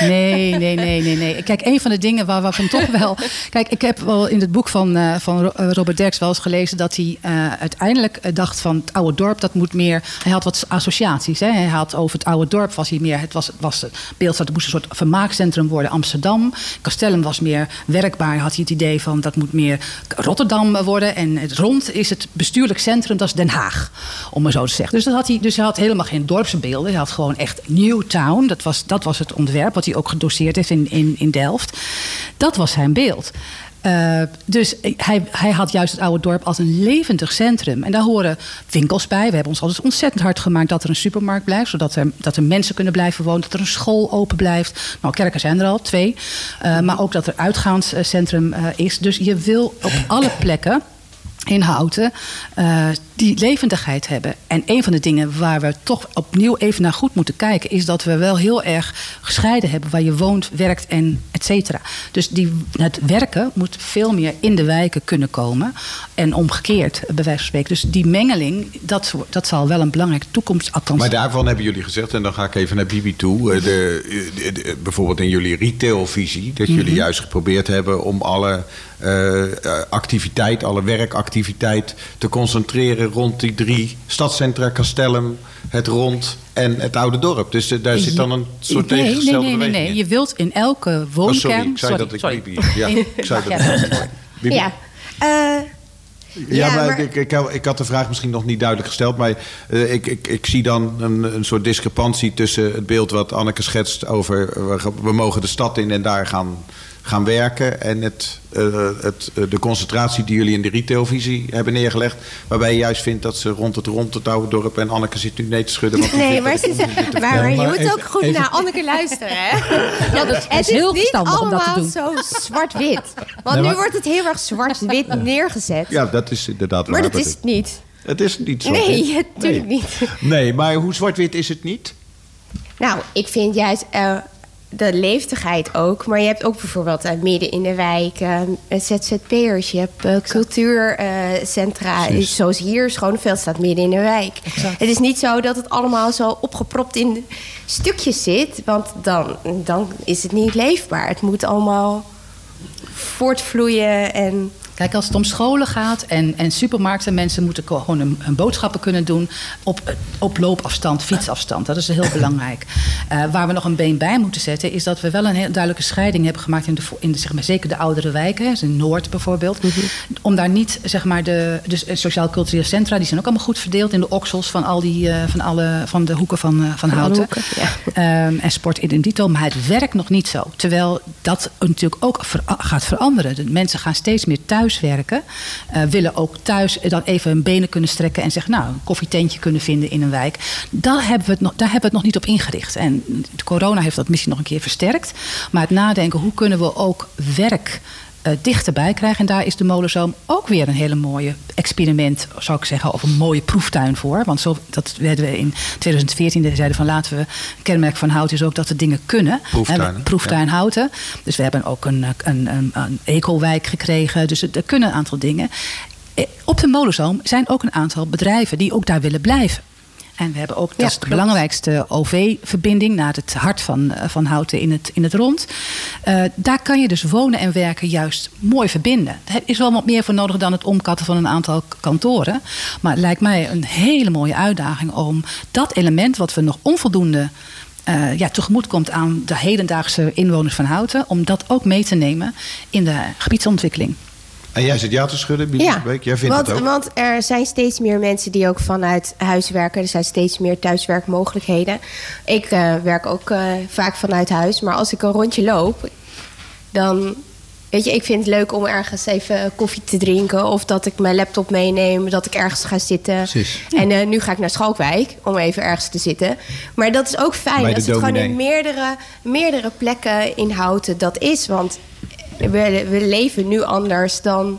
[SPEAKER 3] Nee, nee, nee, nee, nee. Kijk, een van de dingen waar, waarvan toch wel... Kijk, ik heb wel in het boek van, uh, van Robert Derks wel eens gelezen... dat hij uh, uiteindelijk dacht van het oude dorp, dat moet meer... Hij had wat associaties. Hè? Hij had over het oude dorp, was hij meer... Het was, was het beeld dat het moest een soort vermaakcentrum worden, Amsterdam. Castellum was meer werkbaar. Had hij het idee van dat moet meer Rotterdam worden. En het rond is het bestuurlijk centrum, dat is Den Haag. Om maar zo te zeggen. Dus, dat had hij, dus hij had helemaal geen dorpsbeelden. Hij had gewoon echt Newtown. Dat was, dat was het ontwerp wat hij ook gedoseerd heeft in, in, in Delft. Dat was zijn beeld. Uh, dus hij, hij had juist het oude dorp als een levendig centrum. En daar horen winkels bij. We hebben ons altijd ontzettend hard gemaakt dat er een supermarkt blijft. Zodat er, dat er mensen kunnen blijven wonen. Dat er een school open blijft. Nou, kerken zijn er al, twee. Uh, maar ook dat er uitgaanscentrum uh, is. Dus je wil op alle plekken in Houten uh, die levendigheid hebben. En een van de dingen waar we toch opnieuw even naar goed moeten kijken... is dat we wel heel erg gescheiden hebben... waar je woont, werkt en et cetera. Dus die, het werken moet veel meer in de wijken kunnen komen. En omgekeerd, bij wijze van spreken. Dus die mengeling, dat, dat zal wel een belangrijke toekomst... Althans,
[SPEAKER 2] maar daarvan hebben jullie gezegd, en dan ga ik even naar Bibi toe... De, de, de, bijvoorbeeld in jullie retailvisie... dat jullie mm -hmm. juist geprobeerd hebben om alle... Uh, activiteit, alle werkactiviteit te concentreren rond die drie stadcentra, Castellum, het Rond en het Oude Dorp. Dus uh, daar zit dan een soort
[SPEAKER 3] nee,
[SPEAKER 2] tegengestelde
[SPEAKER 3] nee, nee, nee, nee. Je wilt in elke woonkern...
[SPEAKER 2] Oh, sorry, ik zei
[SPEAKER 3] sorry,
[SPEAKER 2] dat ik
[SPEAKER 3] sorry.
[SPEAKER 2] Bibi... Ja, ik zei dat ik.
[SPEAKER 4] Ja. Uh,
[SPEAKER 2] ja, ja, maar, maar... Ik, ik, ik, had de vraag misschien nog niet duidelijk gesteld. Maar uh, ik, ik, ik, zie dan een, een soort discrepantie tussen het beeld wat Anneke schetst over... we mogen de stad in en daar gaan, gaan werken... en het, uh, het, uh, de concentratie die jullie in de retailvisie hebben neergelegd... waarbij je juist vindt dat ze rond het rond het oude dorp... en Anneke zit nu nee te schudden. Want
[SPEAKER 4] nee, maar, ze, maar, maar, je moet even, ook goed even... naar Anneke luisteren. Hè?
[SPEAKER 3] ja, dat
[SPEAKER 4] het
[SPEAKER 3] is heel
[SPEAKER 4] niet
[SPEAKER 3] verstandig om dat te doen.
[SPEAKER 4] zo zwart-wit. Want nee, maar... nu wordt het heel erg zwart-wit neergezet.
[SPEAKER 2] Ja, dat is inderdaad
[SPEAKER 4] Maar
[SPEAKER 2] waar.
[SPEAKER 4] dat is het niet.
[SPEAKER 2] Het is niet zo.
[SPEAKER 4] Nee, natuurlijk nee. niet.
[SPEAKER 2] Nee, maar hoe zwart-wit is het niet?
[SPEAKER 4] Nou, ik vind juist... Uh, de leeftigheid ook. Maar je hebt ook bijvoorbeeld uh, midden in de wijk uh, ZZP'ers. Je hebt uh, cultuurcentra. zoals hier, Schoneveld staat midden in de wijk. Exact. Het is niet zo dat het allemaal zo opgepropt in stukjes zit. Want dan, dan is het niet leefbaar. Het moet allemaal voortvloeien en...
[SPEAKER 3] Kijk, als het om scholen gaat en, en supermarkten, mensen moeten gewoon hun, hun boodschappen kunnen doen op, op loopafstand, fietsafstand. Dat is heel belangrijk. Uh, waar we nog een been bij moeten zetten, is dat we wel een heel duidelijke scheiding hebben gemaakt in de, in de zeg maar, zeker de oudere wijken, dus in Noord bijvoorbeeld. Mm -hmm. Om daar niet, zeg maar, de, dus sociaal-culturele centra, die zijn ook allemaal goed verdeeld in de oksels van al die, uh, van alle, van de hoeken van, uh, van Houten.
[SPEAKER 4] Hoeken, ja.
[SPEAKER 3] um, en sport in dito, maar het werkt nog niet zo. Terwijl dat natuurlijk ook ver, gaat veranderen. De mensen gaan steeds meer thuis werken, uh, willen ook thuis dan even hun benen kunnen strekken en zeggen, nou, een koffietentje kunnen vinden in een wijk. Daar hebben we het nog, daar hebben we het nog niet op ingericht. En corona heeft dat misschien nog een keer versterkt. Maar het nadenken, hoe kunnen we ook werk uh, dichterbij krijgen. En daar is de molenzoom ook weer een hele mooie experiment, zou ik zeggen, of een mooie proeftuin voor. Want zo, dat werden we in 2014 zeiden van laten we, een kenmerk van hout is ook dat de dingen kunnen.
[SPEAKER 2] Proeftuin.
[SPEAKER 3] He, proeftuin ja. houten. Dus we hebben ook een, een, een, een ecowijk gekregen. Dus er kunnen een aantal dingen. Op de molenzoom zijn ook een aantal bedrijven die ook daar willen blijven. En we hebben ook, dat
[SPEAKER 4] Ja,
[SPEAKER 3] is de belangrijkste OV-verbinding naar het hart van, eh, van Houten in het, in het rond. Eh, daar kan je dus wonen en werken juist mooi verbinden. Er is wel wat meer voor nodig dan het omkatten van een aantal kantoren. Maar het lijkt mij een hele mooie uitdaging om dat element wat we nog onvoldoende eh, ja, tegemoet komt aan de hedendaagse inwoners van Houten, om dat ook mee te nemen in de gebiedsontwikkeling.
[SPEAKER 2] En jij zit ja te schudden, Bibi Beek? Jij vindt
[SPEAKER 4] want,
[SPEAKER 2] het ook?
[SPEAKER 4] want er zijn steeds meer mensen die ook vanuit huis werken. Er zijn steeds meer thuiswerkmogelijkheden. Ik eh, werk ook eh, vaak vanuit huis. Maar als ik een rondje loop, dan... Weet je, ik vind het leuk om ergens even koffie te drinken. Of dat ik mijn laptop meeneem, dat ik ergens ga zitten.
[SPEAKER 5] Precies.
[SPEAKER 4] En eh, nu ga ik naar Schalkwijk om even ergens te zitten. Maar dat is ook fijn als het gewoon in meerdere, meerdere plekken in Houten dat is. Want we, we leven nu anders dan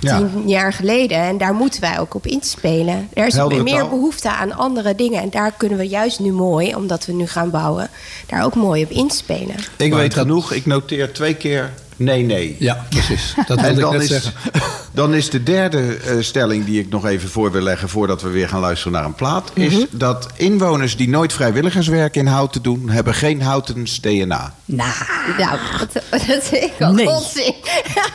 [SPEAKER 2] Ja.
[SPEAKER 4] tien jaar geleden. En daar moeten wij ook op inspelen. Er is
[SPEAKER 2] Heldere
[SPEAKER 4] meer
[SPEAKER 2] taal.
[SPEAKER 4] behoefte aan andere dingen. En daar kunnen we juist nu mooi, omdat we nu gaan bouwen, daar ook mooi op inspelen.
[SPEAKER 2] Ik
[SPEAKER 5] Maar
[SPEAKER 2] weet
[SPEAKER 5] dat-
[SPEAKER 2] genoeg. Ik noteer twee keer nee, nee.
[SPEAKER 5] Ja, precies. Dat wilde ik
[SPEAKER 2] dan
[SPEAKER 5] net
[SPEAKER 2] is,
[SPEAKER 5] zeggen.
[SPEAKER 2] dan is de derde eh, stelling die ik nog even voor wil leggen... voordat we weer gaan luisteren naar een plaat... is
[SPEAKER 4] Mhm.
[SPEAKER 2] dat inwoners die nooit vrijwilligerswerk in Houten doen... hebben geen Houtens DNA.
[SPEAKER 3] Nou,
[SPEAKER 4] Nou, dat, dat vind ik al
[SPEAKER 3] Nee.
[SPEAKER 4] onzin.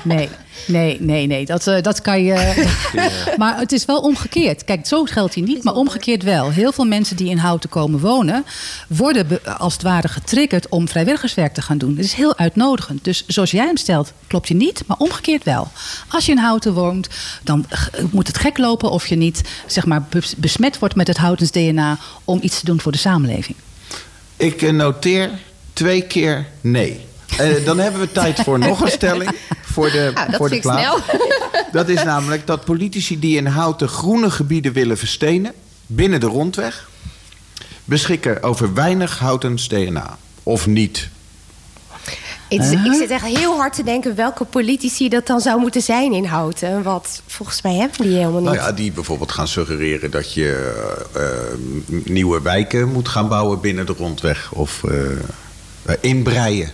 [SPEAKER 3] nee. Nee, nee, nee. Dat, eh, dat kan je. maar het is wel omgekeerd. Kijk, zo geldt hij niet, maar omgekeerd wel. Heel veel mensen die in Houten komen wonen, worden als het ware getriggerd om vrijwilligerswerk te gaan doen. Het is heel uitnodigend. Dus zoals jij hem stelt, klopt je niet, maar omgekeerd wel. Als je in Houten woont, dan moet het gek lopen of je niet zeg maar, bes- besmet wordt met het Houtens DNA om iets te doen voor de samenleving.
[SPEAKER 2] Ik noteer twee keer nee. Eh, dan hebben we tijd voor nog een stelling. Voor de,
[SPEAKER 4] Nou, dat
[SPEAKER 2] voor de plaat. Dat is namelijk dat politici die in Houten groene gebieden willen verstenen... binnen de rondweg... beschikken over weinig Houtens DNA. Of niet.
[SPEAKER 4] Ik, ik zit echt heel hard te denken welke politici dat dan zou moeten zijn in Houten. Want volgens mij hebben die helemaal niet.
[SPEAKER 2] Nou ja, die bijvoorbeeld gaan suggereren dat je eh, nieuwe wijken moet gaan bouwen binnen de rondweg. Of eh, inbreien.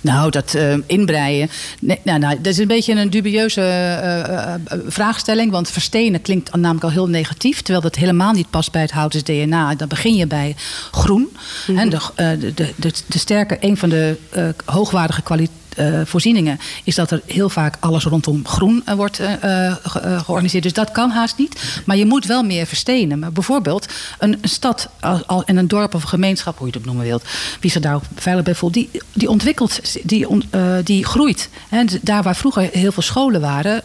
[SPEAKER 3] Nou, dat eh, inbreien. Nee, nou, nou, dat is een beetje een dubieuze eh, eh, vraagstelling. Want verstenen klinkt namelijk al heel negatief. Terwijl dat helemaal niet past bij het houtens DNA. Dan begin je bij groen. Hè, de, de, de, de, de sterke, een van de hoogwaardige kwaliteiten. Voorzieningen is dat er heel vaak alles rondom groen eh, wordt eh, eh, ge- eh, georganiseerd. Dus dat kan haast niet. Maar je moet wel meer verstenen. Maar bijvoorbeeld een, stad al, en een dorp of een gemeenschap, hoe je het ook noemen wilt, wie zich daar ook veilig bij voelt, die, die ontwikkelt, die, on- eh, die groeit. D- daar waar vroeger heel veel scholen waren,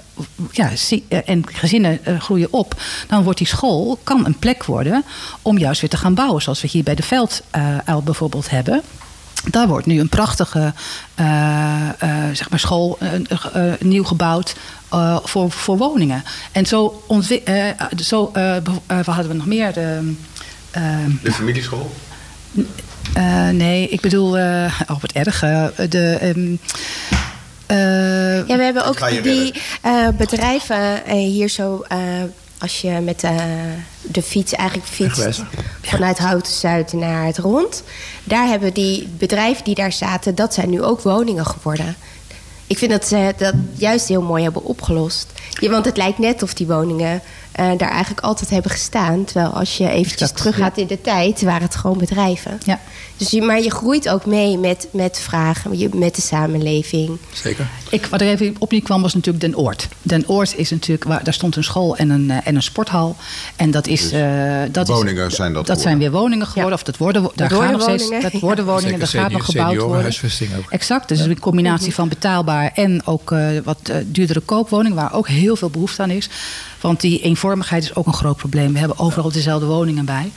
[SPEAKER 3] ja, eh, en gezinnen eh, groeien op, dan wordt die school kan een plek worden om juist weer te gaan bouwen, zoals we hier bij de Velduil bijvoorbeeld hebben. Daar wordt nu een prachtige eh, eh, zeg maar school eh, nieuw gebouwd eh, voor, voor woningen. En zo, ontwi- eh, zo wat hadden we nog meer? De,
[SPEAKER 2] De familieschool?
[SPEAKER 3] eh, nee, ik bedoel, eh oh wat erg. de, ehm, eh,
[SPEAKER 4] Ja, we hebben ook die eh, bedrijven hier zo. Als je met eh, de fiets eigenlijk fietst
[SPEAKER 5] Wegwijs.
[SPEAKER 4] vanuit Houten Zuid naar het rond. Daar hebben die bedrijven die daar zaten, dat zijn nu ook woningen geworden. Ik vind dat ze dat juist heel mooi hebben opgelost. Ja, want het lijkt net of die woningen eh, daar eigenlijk altijd hebben gestaan. Terwijl als je eventjes
[SPEAKER 3] Exact,
[SPEAKER 4] teruggaat in de tijd, waren het gewoon bedrijven.
[SPEAKER 3] Ja.
[SPEAKER 4] Dus je, maar je groeit ook mee met, met vragen, met de samenleving.
[SPEAKER 5] Zeker.
[SPEAKER 3] Ik, wat er even op niet kwam was natuurlijk Den Oord. Den Oord is natuurlijk, waar, daar stond een school en een, eh, en een sporthal. En dat is. eh, dat
[SPEAKER 2] woningen
[SPEAKER 3] is,
[SPEAKER 2] zijn dat
[SPEAKER 3] Dat zijn weer woningen geworden.
[SPEAKER 4] Ja.
[SPEAKER 3] Of dat worden, wo- daar
[SPEAKER 4] worden
[SPEAKER 3] gaan nog steeds.
[SPEAKER 4] woningen.
[SPEAKER 3] Dat worden woningen, daar gaat nog gebouwd worden.
[SPEAKER 5] ook.
[SPEAKER 3] Exact. Dus een combinatie van betaalbaar en ook eh, wat duurdere koopwoningen, waar ook heel veel behoefte aan is. Want die eenvormigheid is ook een groot probleem. We hebben overal dezelfde woningen bij.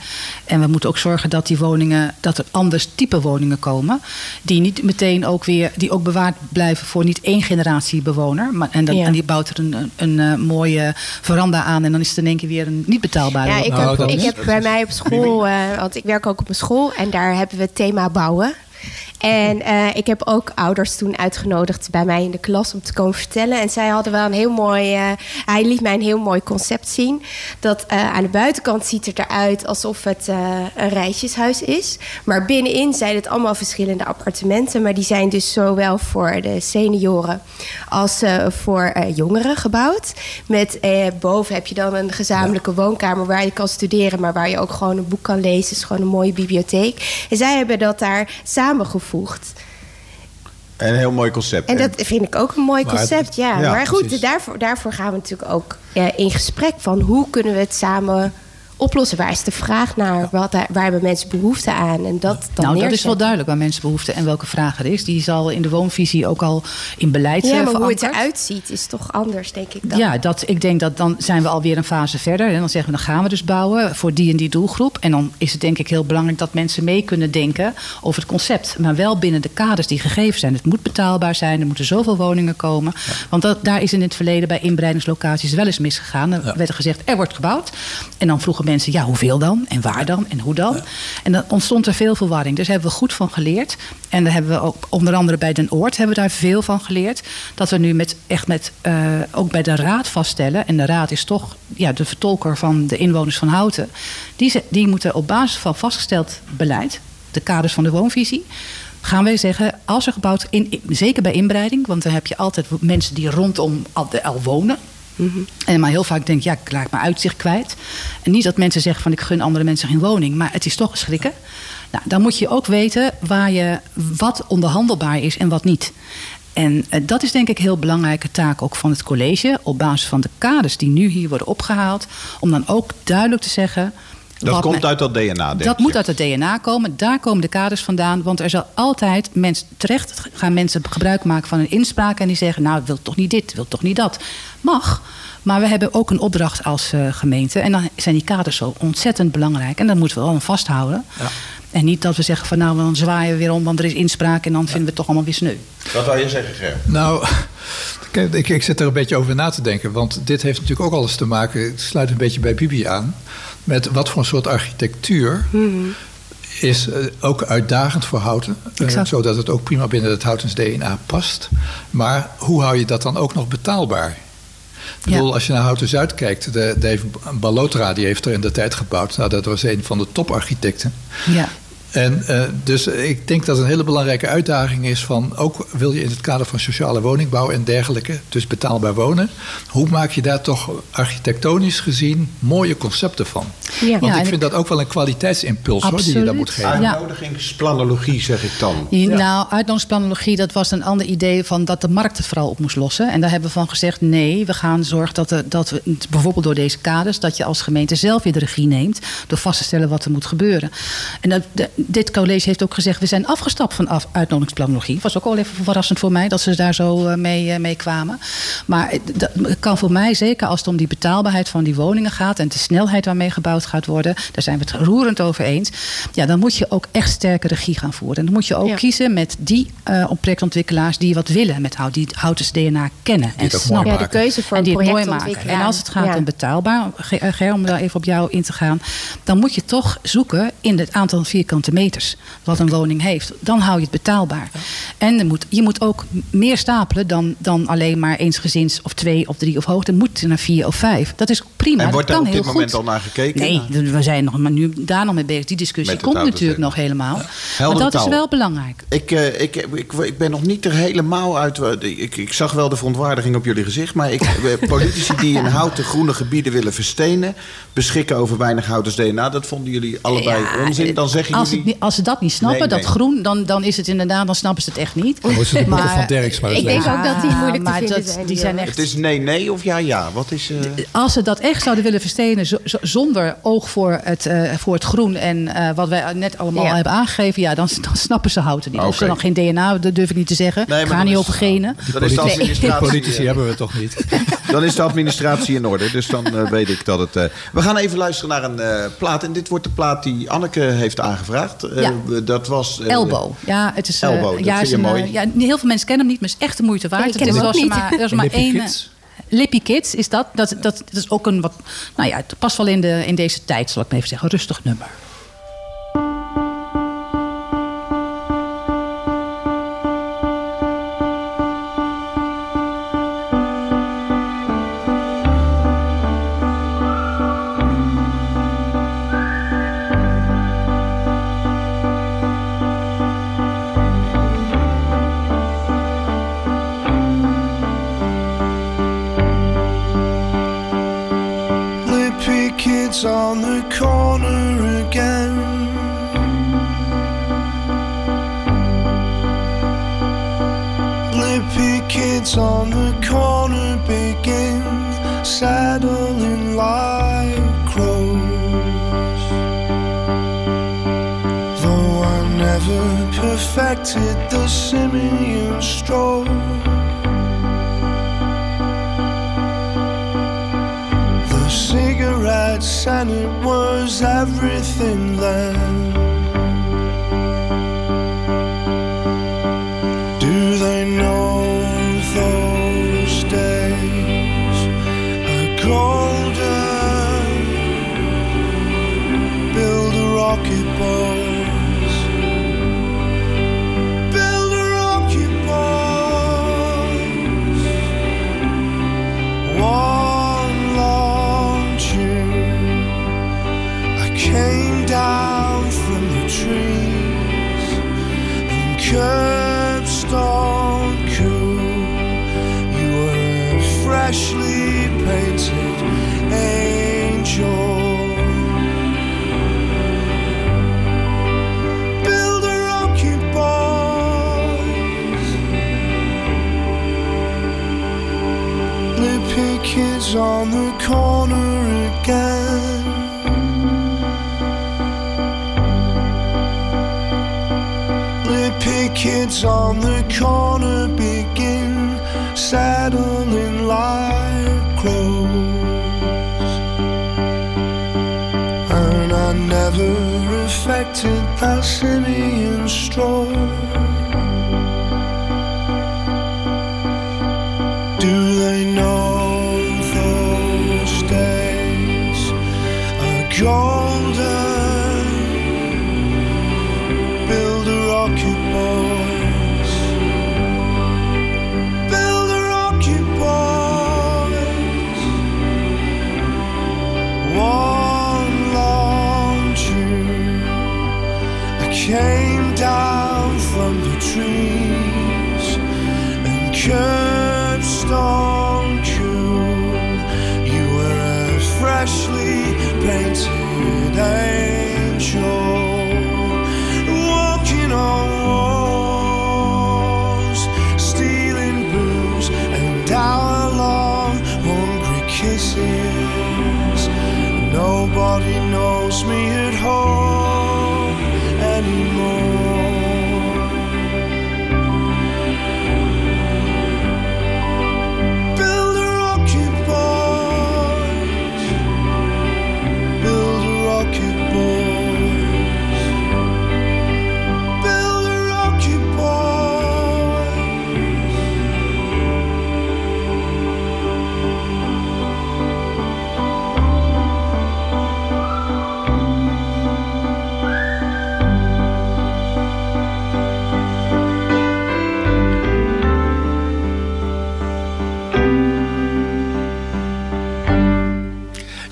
[SPEAKER 3] En we moeten ook zorgen dat die woningen, dat er anders type woningen komen. Die niet meteen ook weer, die ook bewaard blijven voor niet één generatie bewoner. Maar, en, dan,
[SPEAKER 4] Ja.
[SPEAKER 3] en die bouwt er een, een, een, eh, mooie veranda aan. En dan is het in één keer weer een niet betaalbare
[SPEAKER 4] Ja, ik
[SPEAKER 5] Nou,
[SPEAKER 4] heb,
[SPEAKER 5] dat
[SPEAKER 4] ik heb bij mij op school, eh, want ik werk ook op een school en daar hebben we het thema bouwen. En eh, ik heb ook ouders toen uitgenodigd bij mij in de klas om te komen vertellen. En zij hadden wel een heel mooi, eh, hij liet mij een heel mooi concept zien. Dat eh, aan de buitenkant ziet het eruit alsof het een rijtjeshuis is. Maar binnenin zijn het allemaal verschillende appartementen. Maar die zijn dus zowel voor de senioren als voor jongeren gebouwd. Met boven heb je dan een gezamenlijke woonkamer waar je kan studeren, maar waar je ook gewoon een boek kan lezen. Het is gewoon een mooie bibliotheek. En zij hebben dat daar samengevoegd.
[SPEAKER 2] Een heel mooi concept.
[SPEAKER 4] En dat vind ik ook een mooi
[SPEAKER 5] Maar-
[SPEAKER 4] concept, ja.
[SPEAKER 2] Ja,
[SPEAKER 4] maar goed, daarvoor, daarvoor gaan we natuurlijk ook in gesprek van hoe kunnen we het samen oplossen? Waar is de vraag naar? Wat, daar- waar hebben mensen behoefte aan? En dat dan
[SPEAKER 3] nou, dat is wel duidelijk waar mensen behoefte en welke vraag er is. Die zal in de woonvisie ook al in beleid
[SPEAKER 4] Ja,
[SPEAKER 3] zijn
[SPEAKER 4] maar hoe het eruit ziet is toch anders, denk ik dan.
[SPEAKER 3] Ja, dat, ik denk dat dan zijn we alweer een fase verder. En dan zeggen we, dan gaan we dus bouwen voor die en die doelgroep. En dan is het denk ik heel belangrijk dat mensen mee kunnen denken over het concept. Maar wel binnen de kaders die gegeven zijn. Het moet betaalbaar zijn, er moeten zoveel woningen komen. Want dat, daar is in het verleden bij inbreidingslocaties wel eens misgegaan. Er werd er gezegd, er wordt gebouwd. En dan vroegen mensen, ja, hoeveel dan? En waar dan? En hoe dan? En dan ontstond er veel verwarring. Dus daar hebben we goed van geleerd. En daar hebben we ook onder andere bij Den Oord hebben we daar veel van geleerd. Dat we nu met, echt met, eh, ook bij de raad vaststellen. En de raad is toch ja, de vertolker van de inwoners van Houten. Die, ze- die moeten op basis van vastgesteld beleid, de kaders van de woonvisie. Gaan wij zeggen, als er gebouwd, in, zeker bij inbreiding, want dan heb je altijd mensen die rondom al, al wonen. En maar heel vaak denk ik, ja, ik raak mijn uitzicht kwijt. En niet dat mensen zeggen van ik gun andere mensen geen woning, maar het is toch schrikken. Nou, dan moet je ook weten waar je, wat onderhandelbaar is en wat niet. En eh, dat is denk ik een heel belangrijke taak ook van het college. Op basis van de kaders die nu hier worden opgehaald. Om dan ook duidelijk te zeggen.
[SPEAKER 2] Dat komt
[SPEAKER 3] men-
[SPEAKER 2] uit dat DNA, denk
[SPEAKER 3] dat
[SPEAKER 2] je?
[SPEAKER 3] moet uit het DNA komen. Daar komen de kaders vandaan. Want er zal altijd mensen terecht gaan mensen gebruik maken van een inspraak. En die zeggen: Nou, ik wil toch niet dit, ik wil toch niet dat. Mag. Maar we hebben ook een opdracht als eh, gemeente. En dan zijn die kaders zo ontzettend belangrijk. En dat moeten we wel aan vasthouden. En niet dat we zeggen van nou, dan zwaaien we weer om, want er is inspraak en dan vinden we het toch allemaal weer sneu.
[SPEAKER 2] Wat wil je zeggen, Ger?
[SPEAKER 5] Nou, ik, ik zit er een beetje over na te denken. Want dit heeft natuurlijk ook alles te maken. Het sluit een beetje bij Bibi aan. Met wat voor een soort architectuur. Is eh, ook uitdagend voor houten. eh,
[SPEAKER 3] Exact.
[SPEAKER 5] zodat het ook prima binnen het houtens DNA past. Maar hoe hou je dat dan ook nog betaalbaar? Ik bedoel,
[SPEAKER 3] Ja.
[SPEAKER 5] als je naar Houten Zuid kijkt, de, Dave Balotra die heeft er in de tijd gebouwd. Nou, dat was een van de toparchitecten.
[SPEAKER 3] Ja.
[SPEAKER 5] En eh, dus ik denk dat het een hele belangrijke uitdaging is van ook wil je in het kader van sociale woningbouw en dergelijke, dus betaalbaar wonen, hoe maak je daar toch architectonisch gezien mooie concepten van?
[SPEAKER 4] Ja.
[SPEAKER 5] Want
[SPEAKER 3] Ja,
[SPEAKER 5] ik vind dat ook wel een kwaliteitsimpuls hoor, die je daar moet
[SPEAKER 3] Absoluut.
[SPEAKER 5] geven.
[SPEAKER 3] Ja.
[SPEAKER 2] Uitnodigingsplanologie, zeg ik dan.
[SPEAKER 3] Die- Nou, uitnodigingsplanologie, dat was een ander idee van dat de markt het vooral op moest lossen. En daar hebben we van gezegd, nee, we gaan zorgen dat, er, dat we, bijvoorbeeld door deze kaders, dat je als gemeente zelf weer de regie neemt. Door vast te stellen wat er moet gebeuren. En dat, de- dit college heeft ook gezegd, we zijn afgestapt van af, uitnodigingsplanologie. Was ook al even verrassend voor mij dat ze daar zo eh, mee, eh, mee kwamen. Maar dat kan voor mij, zeker als het om die betaalbaarheid van die woningen gaat en de snelheid waarmee gebouwd gaat worden, daar zijn we het roerend over eens. Ja, dan moet je ook echt sterke regie gaan voeren. En dan moet je ook
[SPEAKER 4] Ja.
[SPEAKER 3] kiezen met die eh, projectontwikkelaars die wat willen met hout, die het houtens DNA kennen en
[SPEAKER 5] het ook mooi
[SPEAKER 3] snappen.
[SPEAKER 4] Ja, de keuze voor
[SPEAKER 3] en die het mooi maken. En als het gaat
[SPEAKER 4] Ja.
[SPEAKER 3] om betaalbaar, Ger, Ger, om daar even op jou in te gaan, dan moet je toch zoeken in het aantal vierkante meters wat een woning heeft. Dan hou je het betaalbaar. En er moet, je moet ook meer stapelen dan, dan alleen maar eensgezins of twee of drie of hoog. Er moet naar vier of vijf. Dat is prima.
[SPEAKER 2] En wordt daar op dit moment
[SPEAKER 3] goed.
[SPEAKER 2] al naar gekeken?
[SPEAKER 3] Nee, we zijn nog maar nu daar nog mee bezig. Die discussie komt natuurlijk nog helemaal. Maar
[SPEAKER 2] Heldere
[SPEAKER 3] dat is wel belangrijk.
[SPEAKER 2] Ik, eh, ik, ik, ik ben nog niet er helemaal uit. Ik, ik zag wel de verontwaardiging op jullie gezicht. Maar ik, eh, politici die in houten groene gebieden willen verstenen. beschikken over weinig houtens DNA. dat vonden jullie allebei
[SPEAKER 3] Ja,
[SPEAKER 2] onzin. Dan zeggen
[SPEAKER 3] als,
[SPEAKER 2] jullie.
[SPEAKER 3] Het, als ze dat niet snappen,
[SPEAKER 2] Nee, nee.
[SPEAKER 3] dat groen, dan, dan is het inderdaad, dan snappen ze het echt niet.
[SPEAKER 5] Dan moeten ze de boeken van Derks maar
[SPEAKER 4] ik denk
[SPEAKER 5] lezen.
[SPEAKER 4] ook dat die moeilijk te
[SPEAKER 3] maar
[SPEAKER 4] vinden
[SPEAKER 3] dat-
[SPEAKER 4] zijn,
[SPEAKER 3] Die
[SPEAKER 4] die
[SPEAKER 3] zijn
[SPEAKER 4] jongens.
[SPEAKER 3] echt
[SPEAKER 2] Het is nee, nee of ja, ja. Wat is. eh,
[SPEAKER 3] als ze dat echt zouden willen verstenen zo- zo- zonder oog voor het, eh, voor het groen en eh, wat wij net allemaal
[SPEAKER 4] Ja.
[SPEAKER 3] hebben aangegeven, ja, dan, dan snappen ze houten niet. Of
[SPEAKER 2] Oké.
[SPEAKER 3] ze dan geen DNA, dat durf ik niet te zeggen.
[SPEAKER 2] Nee, maar
[SPEAKER 3] Ga niet
[SPEAKER 2] is-
[SPEAKER 3] over genen.
[SPEAKER 2] dan is de
[SPEAKER 5] politici hebben we toch niet.
[SPEAKER 2] Dan is de administratie in orde. Dus dan eh, weet ik dat het. eh, We gaan even luisteren naar een eh, plaat. En dit wordt de plaat die Anneke heeft aangevraagd. Eh,
[SPEAKER 3] Ja.
[SPEAKER 2] Dat was.
[SPEAKER 3] Elbow. Ja, het is, eh,
[SPEAKER 2] Elbow, dat
[SPEAKER 3] ja,
[SPEAKER 2] vind
[SPEAKER 3] is
[SPEAKER 2] je
[SPEAKER 3] een,
[SPEAKER 2] mooi.
[SPEAKER 3] Ja, heel veel mensen kennen hem niet, maar het is echt de moeite waard.
[SPEAKER 4] Ja, ik ken hem ook niet.
[SPEAKER 3] Maar, er was maar één. Lippy Kids is dat. Dat, dat. dat is ook een wat. Nou ja, het past wel in, de, in deze tijd, zal ik maar even zeggen. Rustig nummer.
[SPEAKER 8] Nobody knows me at home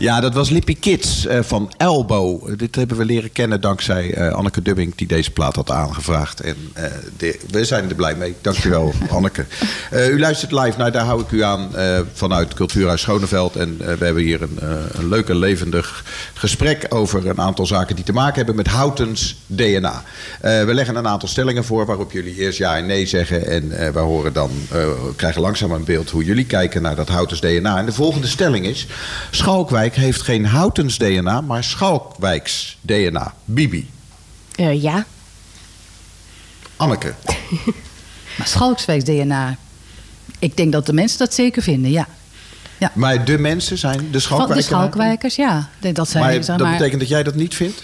[SPEAKER 2] Ja, dat was Lippy Kids eh, van Elbow. Dit hebben we leren kennen dankzij eh, Anneke Dubbing... die deze plaat had aangevraagd. En eh, de- we zijn er blij mee. Dankjewel, Anneke. U luistert live naar Daar hou ik u aan vanuit Cultuurhuis Schoneveld. En we hebben hier een, een leuk en levendig gesprek... over een aantal zaken die te maken hebben met Houtens DNA. We leggen een aantal stellingen voor... waarop jullie eerst ja en nee zeggen. En we horen dan, krijgen langzaam een beeld... hoe jullie kijken naar dat Houtens DNA. En de volgende stelling is... Schalkwijk heeft geen Houtens DNA, maar Schalkwijks DNA. Bibi.
[SPEAKER 4] Eh, ja.
[SPEAKER 2] Anneke.
[SPEAKER 3] Maar Schalkswijks DNA, ik denk dat de mensen dat zeker vinden, ja.
[SPEAKER 2] Maar de mensen zijn de
[SPEAKER 3] Van de
[SPEAKER 2] Schalkwijkers.
[SPEAKER 3] Schalkwijkers, ja. Dat zijn,
[SPEAKER 2] Maar
[SPEAKER 3] zeg
[SPEAKER 2] dat
[SPEAKER 3] maar,
[SPEAKER 2] betekent dat jij dat niet vindt?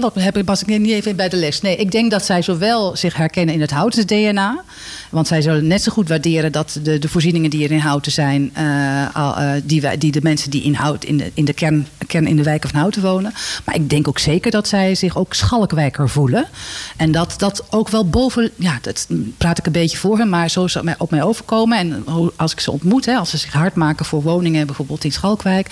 [SPEAKER 3] Dat heb ik, was ik niet even bij de les. Nee, ik denk dat zij zowel zich herkennen in het houten DNA. Want zij zullen net zo goed waarderen dat de, de voorzieningen die er in houten zijn. eh, die, wij- die de mensen die in, hout, in, de, in de kern, kern in de wijk van houten wonen. Maar ik denk ook zeker dat zij zich ook schalkwijker voelen. En dat dat ook wel boven. Ja, dat praat ik een beetje voor hen, maar zo het mij- op mij overkomen. En als ik ze ontmoet, hè, als ze zich hard maken voor woningen, bijvoorbeeld in Schalkwijk.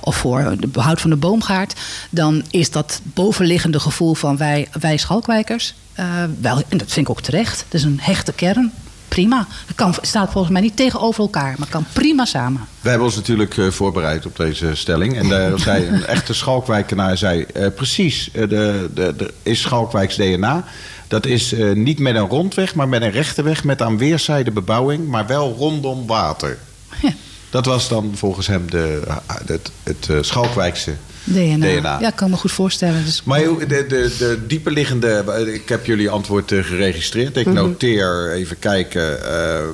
[SPEAKER 3] of voor de behoud van de boomgaard. dan is dat bovenliggende gevoel van wij, wij Schalkwijkers. eh, wel, en dat vind ik ook terecht. Het is een hechte kern. Prima. Het kan, staat volgens mij niet tegenover elkaar, maar kan prima samen.
[SPEAKER 2] Wij hebben ons natuurlijk eh, voorbereid op deze stelling. En daar zei een echte Schalkwijkenaar zei... eh, precies, de, de, de, is Schalkwijks DNA... dat is niet met een rondweg, maar met een rechte weg... met aan weerszijden bebouwing, maar wel rondom water.
[SPEAKER 3] Ja.
[SPEAKER 2] Dat was dan volgens hem de, het, het Schalkwijkse
[SPEAKER 3] DNA.
[SPEAKER 2] DNA.
[SPEAKER 3] Ja, ik kan me goed voorstellen. Dus,
[SPEAKER 2] Maar de, de, de dieperliggende, ik heb jullie antwoord eh, geregistreerd. Ik noteer even kijken. ehm,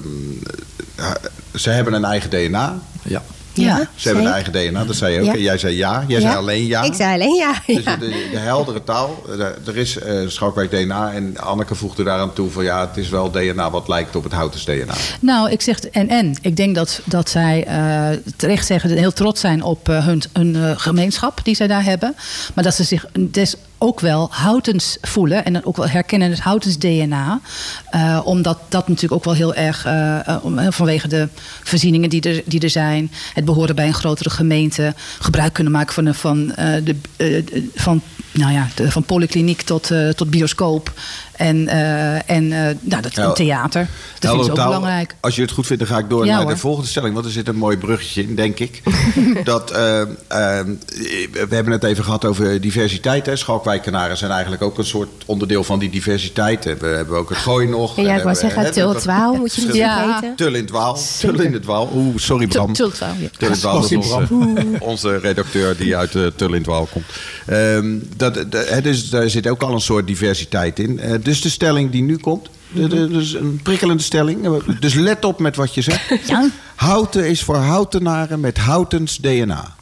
[SPEAKER 2] eh, ze hebben een eigen DNA.
[SPEAKER 5] Ja.
[SPEAKER 3] Ja.
[SPEAKER 2] Ze hebben
[SPEAKER 4] zeker.
[SPEAKER 2] eigen DNA, dat zei je ook.
[SPEAKER 4] Ja.
[SPEAKER 2] En Jij zei ja, jij zei alleen ja.
[SPEAKER 4] Ik zei alleen ja.
[SPEAKER 2] Dus de, de heldere taal, eh, er is eh Schalkwijk DNA en Anneke voegde daaraan toe van ja, het is wel DNA wat lijkt op het Houtens DNA.
[SPEAKER 3] Nou, ik zeg en en. Ik denk dat, dat zij eh, terecht zeggen, heel trots zijn op hun, hun gemeenschap die zij daar hebben. Maar dat ze zich des ook wel houtens voelen en dan ook wel herkennen het houtens DNA. Eh, omdat dat natuurlijk ook wel heel erg eh, eh, vanwege de voorzieningen die er, die er zijn, het behoren bij een grotere gemeente, gebruik kunnen maken van, van, de, van, nou ja, van polykliniek tot, tot bioscoop. En, eh, en eh, nou, dat, een theater. Dat vind
[SPEAKER 2] Heldere
[SPEAKER 3] ik ook
[SPEAKER 2] taal.
[SPEAKER 3] belangrijk.
[SPEAKER 2] Als je het goed vindt, dan ga ik door
[SPEAKER 3] Ja,
[SPEAKER 2] naar de volgende stelling. Want er zit een mooi bruggetje in, denk ik. dat, eh, we hebben het even gehad over diversiteit. Hè. Schalkwijkenaren zijn eigenlijk ook een soort onderdeel van die diversiteit. We hebben ook het gooi nog.
[SPEAKER 4] Ja, ik wou zeggen,
[SPEAKER 2] hè,
[SPEAKER 4] Tul
[SPEAKER 2] dat-
[SPEAKER 4] Twaal moet je niet
[SPEAKER 3] Ja.
[SPEAKER 4] vergeten.
[SPEAKER 2] Tul in het Waal. Tul in het Waal. Oeh, sorry Bram.
[SPEAKER 3] Tultwaal.
[SPEAKER 2] Tul in het Waal onze, onze redacteur die uit uh, Tul in het Waal komt. Ehm, dat, dus daar zit ook al een soort diversiteit in. Eh, dus de stelling die nu komt. de- de- Dus een prikkelende stelling. Dus let op met wat je zegt.
[SPEAKER 3] Ja?
[SPEAKER 2] Houten is voor houtenaren met houtens DNA.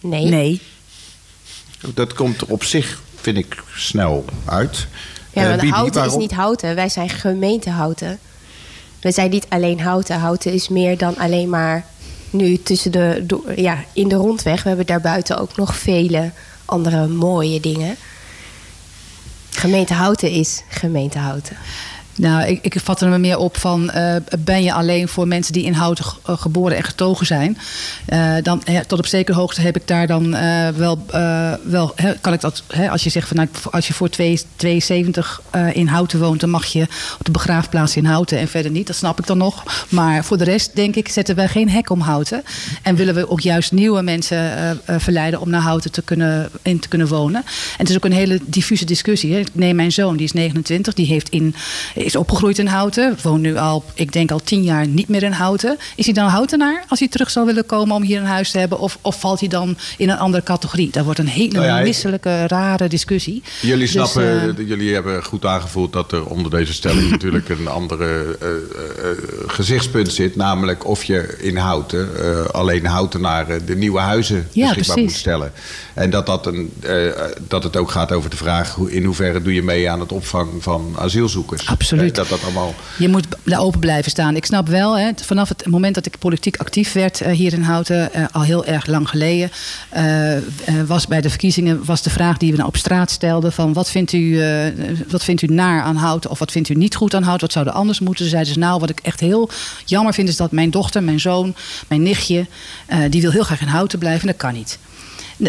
[SPEAKER 4] Nee.
[SPEAKER 3] Nee.
[SPEAKER 2] Dat komt er op zich, vind ik, snel uit.
[SPEAKER 4] Ja,
[SPEAKER 2] Eh,
[SPEAKER 4] maar
[SPEAKER 2] Bibi,
[SPEAKER 4] houten
[SPEAKER 2] waarom?
[SPEAKER 4] is niet houten. Wij zijn gemeente houten. We zijn niet alleen houten. Houten is meer dan alleen maar nu tussen de, ja, in de rondweg. We hebben daarbuiten ook nog vele andere mooie dingen. Gemeente Houten is gemeente Houten.
[SPEAKER 3] Nou, ik, ik vat er me meer op van... eh, ben je alleen voor mensen die in Houten eh, geboren en getogen zijn... eh, dan tot op zekere hoogte heb ik daar dan wel... wel kan ik dat, als je zegt van... Nou, als je voor 2 72 eh, in Houten woont... dan mag je op de begraafplaats in Houten en verder niet. Dat snap ik dan nog. Maar voor de rest, denk ik, zetten wij geen hek om Houten. En willen we ook juist nieuwe mensen verleiden... om naar Houten te kunnen, in te kunnen wonen. En het is ook een hele diffuse discussie. Ik neem mijn zoon, die is 29, die heeft in, is opgegroeid in Houten. Woont nu al, ik denk al tien jaar niet meer in Houten. Is hij dan Houtenaar als hij terug zou willen komen om hier een huis te hebben? Of, of valt hij dan in een andere categorie? Dat wordt een hele
[SPEAKER 2] Nou ja,
[SPEAKER 3] misselijke, rare discussie.
[SPEAKER 2] Jullie
[SPEAKER 3] Dus,
[SPEAKER 2] snappen,
[SPEAKER 3] eh,
[SPEAKER 2] eh, jullie hebben goed aangevoeld dat er onder deze stelling natuurlijk een andere eh, gezichtspunt zit. Namelijk of je in Houten alleen Houtenaren de nieuwe huizen
[SPEAKER 3] Ja,
[SPEAKER 2] beschikbaar
[SPEAKER 3] precies.
[SPEAKER 2] moet stellen. En dat, dat, een, dat het ook gaat over de vraag hoe, in hoeverre doe je mee aan het opvang van asielzoekers.
[SPEAKER 3] Absoluut.
[SPEAKER 2] Eh, dat dat allemaal...
[SPEAKER 3] Je moet daar open blijven staan. Ik snap wel, hè, vanaf het moment dat ik politiek actief werd eh, hier in Houten, eh, al heel erg lang geleden, was bij de verkiezingen was de vraag die we nou op straat stelden: van wat vindt u, wat vindt u naar aan Houten of wat vindt u niet goed aan Houten? Wat zou er anders moeten? Ze zeiden ze, nou, wat ik echt heel jammer vind is dat mijn dochter, mijn zoon, mijn nichtje, die wil heel graag in Houten blijven en dat kan niet.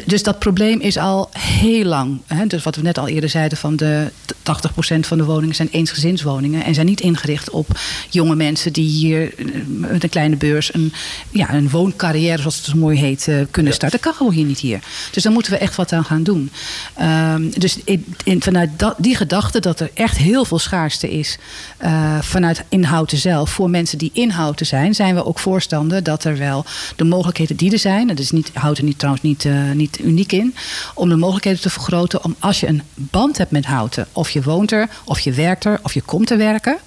[SPEAKER 3] Dus dat probleem is al heel lang. Hè? Dus wat we net al eerder zeiden: van de 80% van de woningen zijn eensgezinswoningen. En zijn niet ingericht op jonge mensen die hier eh, met een kleine beurs een, ja, een wooncarrière, zoals het zo mooi heet, eh, kunnen starten. Dat kan gewoon hier niet hier. Dus daar moeten we echt wat aan gaan doen. Ehm, dus in, in- vanuit dat, die gedachte dat er echt heel veel schaarste is eh, vanuit inhouden zelf voor mensen die inhouden zijn, zijn we ook voorstander dat er wel de mogelijkheden die er zijn, en dat is niet, houten niet trouwens niet, niet uniek in, om de mogelijkheden te vergroten om als je een band hebt met houten, of je woont er, of je werkt er, of je komt te werken,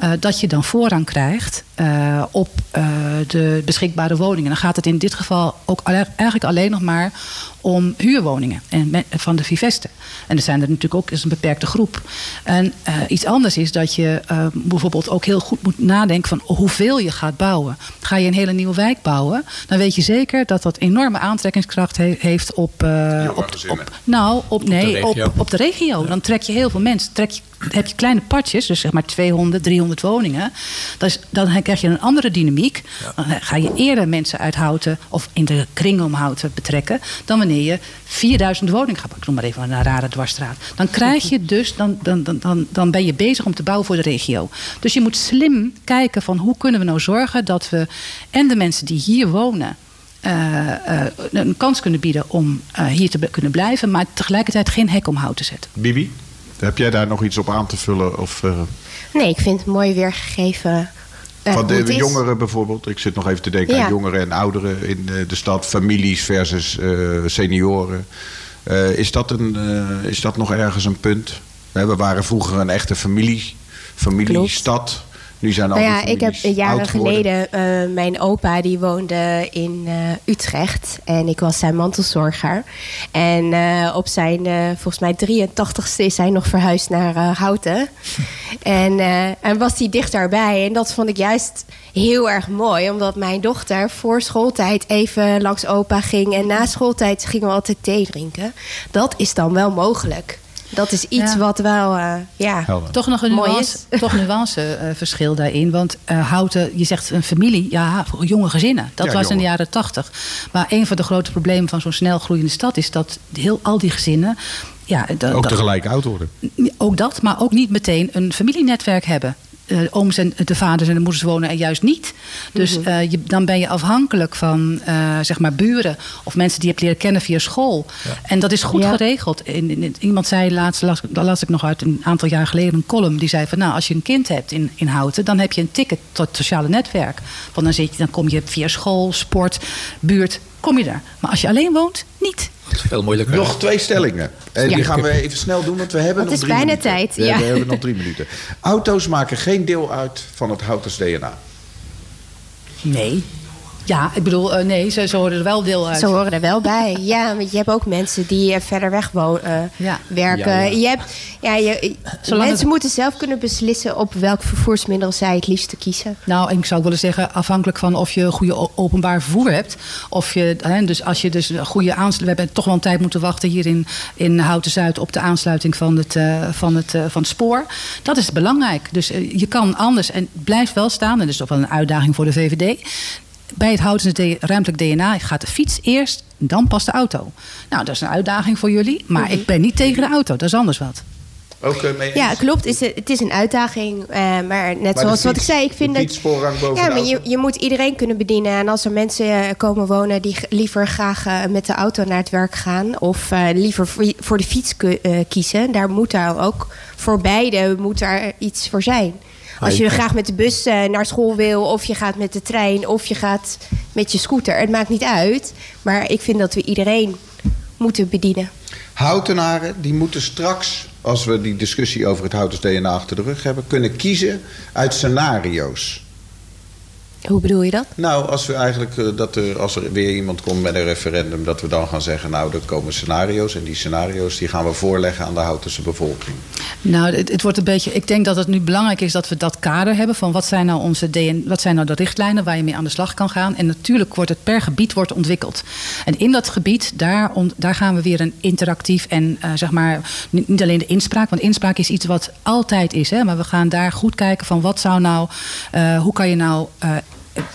[SPEAKER 3] eh, dat je dan voorrang krijgt eh, op eh, de beschikbare woningen. Dan gaat het in dit geval ook alle- eigenlijk alleen nog maar om huurwoningen en van de Vivesten. En er zijn er natuurlijk ook is een beperkte groep. En iets anders is dat je bijvoorbeeld ook heel goed moet nadenken van hoeveel je gaat bouwen. Ga je een hele nieuwe wijk bouwen, dan weet je zeker dat dat enorme aantrekkingskracht he- heeft op, op, op nou op nee op,
[SPEAKER 5] regio.
[SPEAKER 3] op de regio. Dan trek je heel veel mensen. Trek je, heb je kleine partjes, dus zeg maar 200, 300 woningen. Dan, is, dan krijg je een andere dynamiek. Dan ga je eerder mensen uit Houten of in de kring om Houten betrekken. dan wanneer je 4000 woningen gaat. Ik noem maar even een rare dwarsstraat. Dan krijg je dus, dan, dan, dan, dan, dan ben je bezig om te bouwen voor de regio. Dus je moet slim kijken van hoe kunnen we nou zorgen dat we en de mensen die hier wonen. eh, eh, een kans kunnen bieden om eh, hier te kunnen blijven, maar tegelijkertijd geen hek om hout te zetten.
[SPEAKER 2] Bibi, heb jij daar nog iets op aan te vullen? Of, eh,
[SPEAKER 4] Nee, ik vind het mooi weergegeven eh,
[SPEAKER 2] Van de jongeren bijvoorbeeld. Ik zit nog even te denken
[SPEAKER 4] Ja.
[SPEAKER 2] aan jongeren en ouderen in eh, de stad. Families versus senioren. Is, dat een, is dat nog ergens een punt? We waren vroeger een echte familie, familiestad. Nu zijn al
[SPEAKER 4] Nou ja, ik heb jaren geleden, eh, mijn opa die woonde in eh, Utrecht en ik was zijn mantelzorger. En eh, op zijn, volgens mij 83ste is hij nog verhuisd naar Houten. en, en was hij dichterbij en dat vond ik juist heel erg mooi. Omdat mijn dochter voor schooltijd even langs opa ging en na schooltijd gingen we altijd thee drinken. Dat is dan wel mogelijk. Dat is iets
[SPEAKER 3] Ja.
[SPEAKER 4] wat wel, eh, ja,
[SPEAKER 2] Helder.
[SPEAKER 3] Toch nog een
[SPEAKER 4] Mooi
[SPEAKER 3] nuance,
[SPEAKER 4] is.
[SPEAKER 3] toch een nuanceverschil daarin. Want eh, Houten, je zegt een familie, ja, voor jonge gezinnen. Dat
[SPEAKER 2] Ja,
[SPEAKER 3] was in de jaren tachtig. Maar een van de grote problemen van zo'n snel groeiende stad is dat heel, al die gezinnen. Ja,
[SPEAKER 2] Ook tegelijk oud worden.
[SPEAKER 3] ook dat, maar ook niet meteen een familienetwerk hebben. Eh, ooms en de vaders en de moeders wonen er juist niet. Dus
[SPEAKER 4] Mhm.
[SPEAKER 3] eh, je, dan ben je afhankelijk van eh, zeg maar buren of mensen die je hebt leren kennen via school. En dat is goed
[SPEAKER 4] Ja.
[SPEAKER 3] geregeld. In, in- iemand zei laatst, las, dat las ik nog uit een aantal jaar geleden een column. Die zei van nou, als je een kind hebt in, in Houten, dan heb je een ticket tot het sociale netwerk. Want dan, zit je, dan kom je via school, sport, buurt, kom je er. Maar als je alleen woont, niet.
[SPEAKER 5] Dat is veel moeilijker.
[SPEAKER 2] Nog twee stellingen. En
[SPEAKER 4] Ja.
[SPEAKER 2] die gaan we even snel doen, want we hebben
[SPEAKER 4] Het
[SPEAKER 2] nog
[SPEAKER 4] is
[SPEAKER 2] drie
[SPEAKER 4] bijna
[SPEAKER 2] minuten.
[SPEAKER 4] tijd,
[SPEAKER 2] We,
[SPEAKER 4] ja.
[SPEAKER 2] we hebben nog drie minuten. Auto's maken geen deel uit van het Houters DNA.
[SPEAKER 3] Nee. Ja, ik bedoel, eh, nee, ze, ze horen er wel deel uit.
[SPEAKER 4] Ze horen er wel bij. Ja, want je hebt ook mensen die eh, verder weg wonen,
[SPEAKER 3] Ja.
[SPEAKER 4] werken.
[SPEAKER 2] Ja, ja.
[SPEAKER 4] Je hebt, ja, je,
[SPEAKER 3] Zolang
[SPEAKER 4] mensen
[SPEAKER 3] het-
[SPEAKER 4] moeten zelf kunnen beslissen op welk vervoersmiddel zij het liefste kiezen.
[SPEAKER 3] Nou, ik zou willen zeggen, afhankelijk van of je goede openbaar vervoer hebt. Of je, hè, dus als je dus een goede aansluiting. We hebben toch wel een tijd moeten wachten hier in, in Houten Zuid op de aansluiting van het, eh, van, het, eh, van het spoor. Dat is belangrijk. Dus eh, je kan anders en blijft wel staan. En dat is toch wel een uitdaging voor de VVD. Bij het houten D- ruimtelijk DNA gaat de fiets eerst, dan pas de auto. Nou, dat is een uitdaging voor jullie. Maar
[SPEAKER 4] Mhm.
[SPEAKER 3] ik ben niet tegen de auto, dat is anders wat.
[SPEAKER 2] Ook eh, mee
[SPEAKER 4] Ja, klopt. Het is, het is een uitdaging. eh, maar net zoals wat ik zei, ik vind
[SPEAKER 2] de
[SPEAKER 4] dat.
[SPEAKER 2] fietsvoorrang boven
[SPEAKER 4] Ja, maar je,
[SPEAKER 2] auto.
[SPEAKER 4] je moet iedereen kunnen bedienen. En als er mensen eh, komen wonen die liever graag met de auto naar het werk gaan. of liever voor, de fiets eh, kiezen. daar moet daar ook voor beide moet daar iets voor zijn. Als je graag met de bus eh, naar school wil, of je gaat met de trein, of je gaat met je scooter. Het maakt niet uit. Maar ik vind dat we iedereen moeten bedienen.
[SPEAKER 2] Houtenaren die moeten straks, als we die discussie over het Houters DNA achter de rug hebben, kunnen kiezen uit scenario's.
[SPEAKER 4] Hoe bedoel je dat?
[SPEAKER 2] Nou, als we eigenlijk eh, dat er, als er weer iemand komt met een referendum, dat we dan gaan zeggen, nou, er komen scenario's en die scenario's die gaan we voorleggen aan de Houtense bevolking.
[SPEAKER 3] Nou, het, het wordt een beetje. Ik denk dat het nu belangrijk is dat we dat kader hebben van wat zijn nou onze DN, wat zijn nou de richtlijnen waar je mee aan de slag kan gaan. En natuurlijk wordt het per gebied wordt ontwikkeld. En in dat gebied, daar, ont- daar gaan we weer een interactief en eh, zeg maar niet, niet alleen de inspraak, want inspraak is iets wat altijd is. Hè, maar we gaan daar goed kijken van wat zou nou, eh, hoe kan je nou. eh,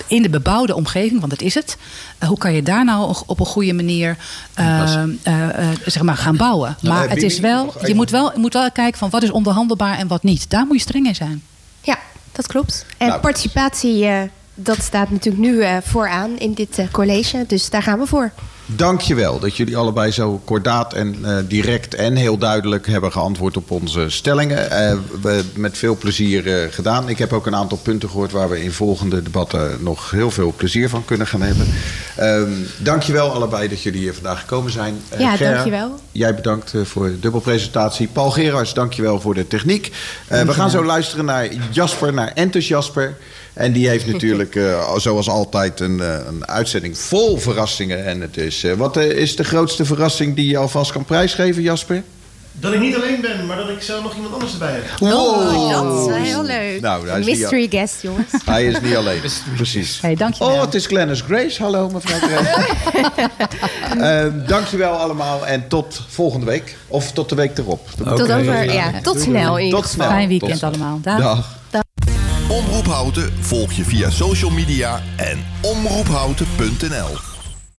[SPEAKER 3] in de bebouwde omgeving, want dat is het. eh, hoe kan je daar nou op een goede manier eh, eh, eh, zeg maar gaan bouwen?
[SPEAKER 2] Nou,
[SPEAKER 3] maar het is wel, je moet wel, je moet wel kijken van wat is onderhandelbaar en wat niet. Daar moet je streng in zijn.
[SPEAKER 4] Ja, dat klopt. En
[SPEAKER 2] Nou,
[SPEAKER 4] participatie, eh, dat staat natuurlijk nu eh, vooraan in dit eh, college. Dus daar gaan we voor.
[SPEAKER 2] Dankjewel dat jullie allebei zo kordaat en eh, direct en heel duidelijk hebben geantwoord op onze stellingen. We met veel plezier gedaan. Ik heb ook een aantal punten gehoord waar we in volgende debatten nog heel veel plezier van kunnen gaan hebben. Ehm dankjewel allebei dat jullie hier vandaag gekomen zijn.
[SPEAKER 4] Ja, dankjewel.
[SPEAKER 2] Jij bedankt voor de dubbelpresentatie. Paul Gerards, dankjewel voor de techniek. We gaan zo luisteren naar Jasper, naar Entus Jasper. En die heeft natuurlijk, eh, zoals altijd, een, eh, een uitzending vol verrassingen. En het is, eh, wat is de grootste verrassing die je alvast kan prijsgeven, Jasper?
[SPEAKER 9] Dat ik niet alleen ben, maar dat ik zo nog iemand anders erbij heb.
[SPEAKER 4] Oh, dat is heel leuk.
[SPEAKER 2] Nou, hij niet-
[SPEAKER 4] mystery guest, jongens.
[SPEAKER 2] Hij is niet alleen. Precies.
[SPEAKER 3] Hey, dankjewel.
[SPEAKER 2] Oh, het is Glennis Grace. Hallo, mevrouw Grace. uh, dankjewel allemaal en tot volgende week. Of tot de week erop.
[SPEAKER 4] Tot over, ja, tot snel
[SPEAKER 2] Tot snel.
[SPEAKER 3] Fijn weekend
[SPEAKER 2] Tot snel.
[SPEAKER 3] allemaal. Dag.
[SPEAKER 2] Dag.
[SPEAKER 1] Omroep Houten volg je via social media en omroephouten.nl.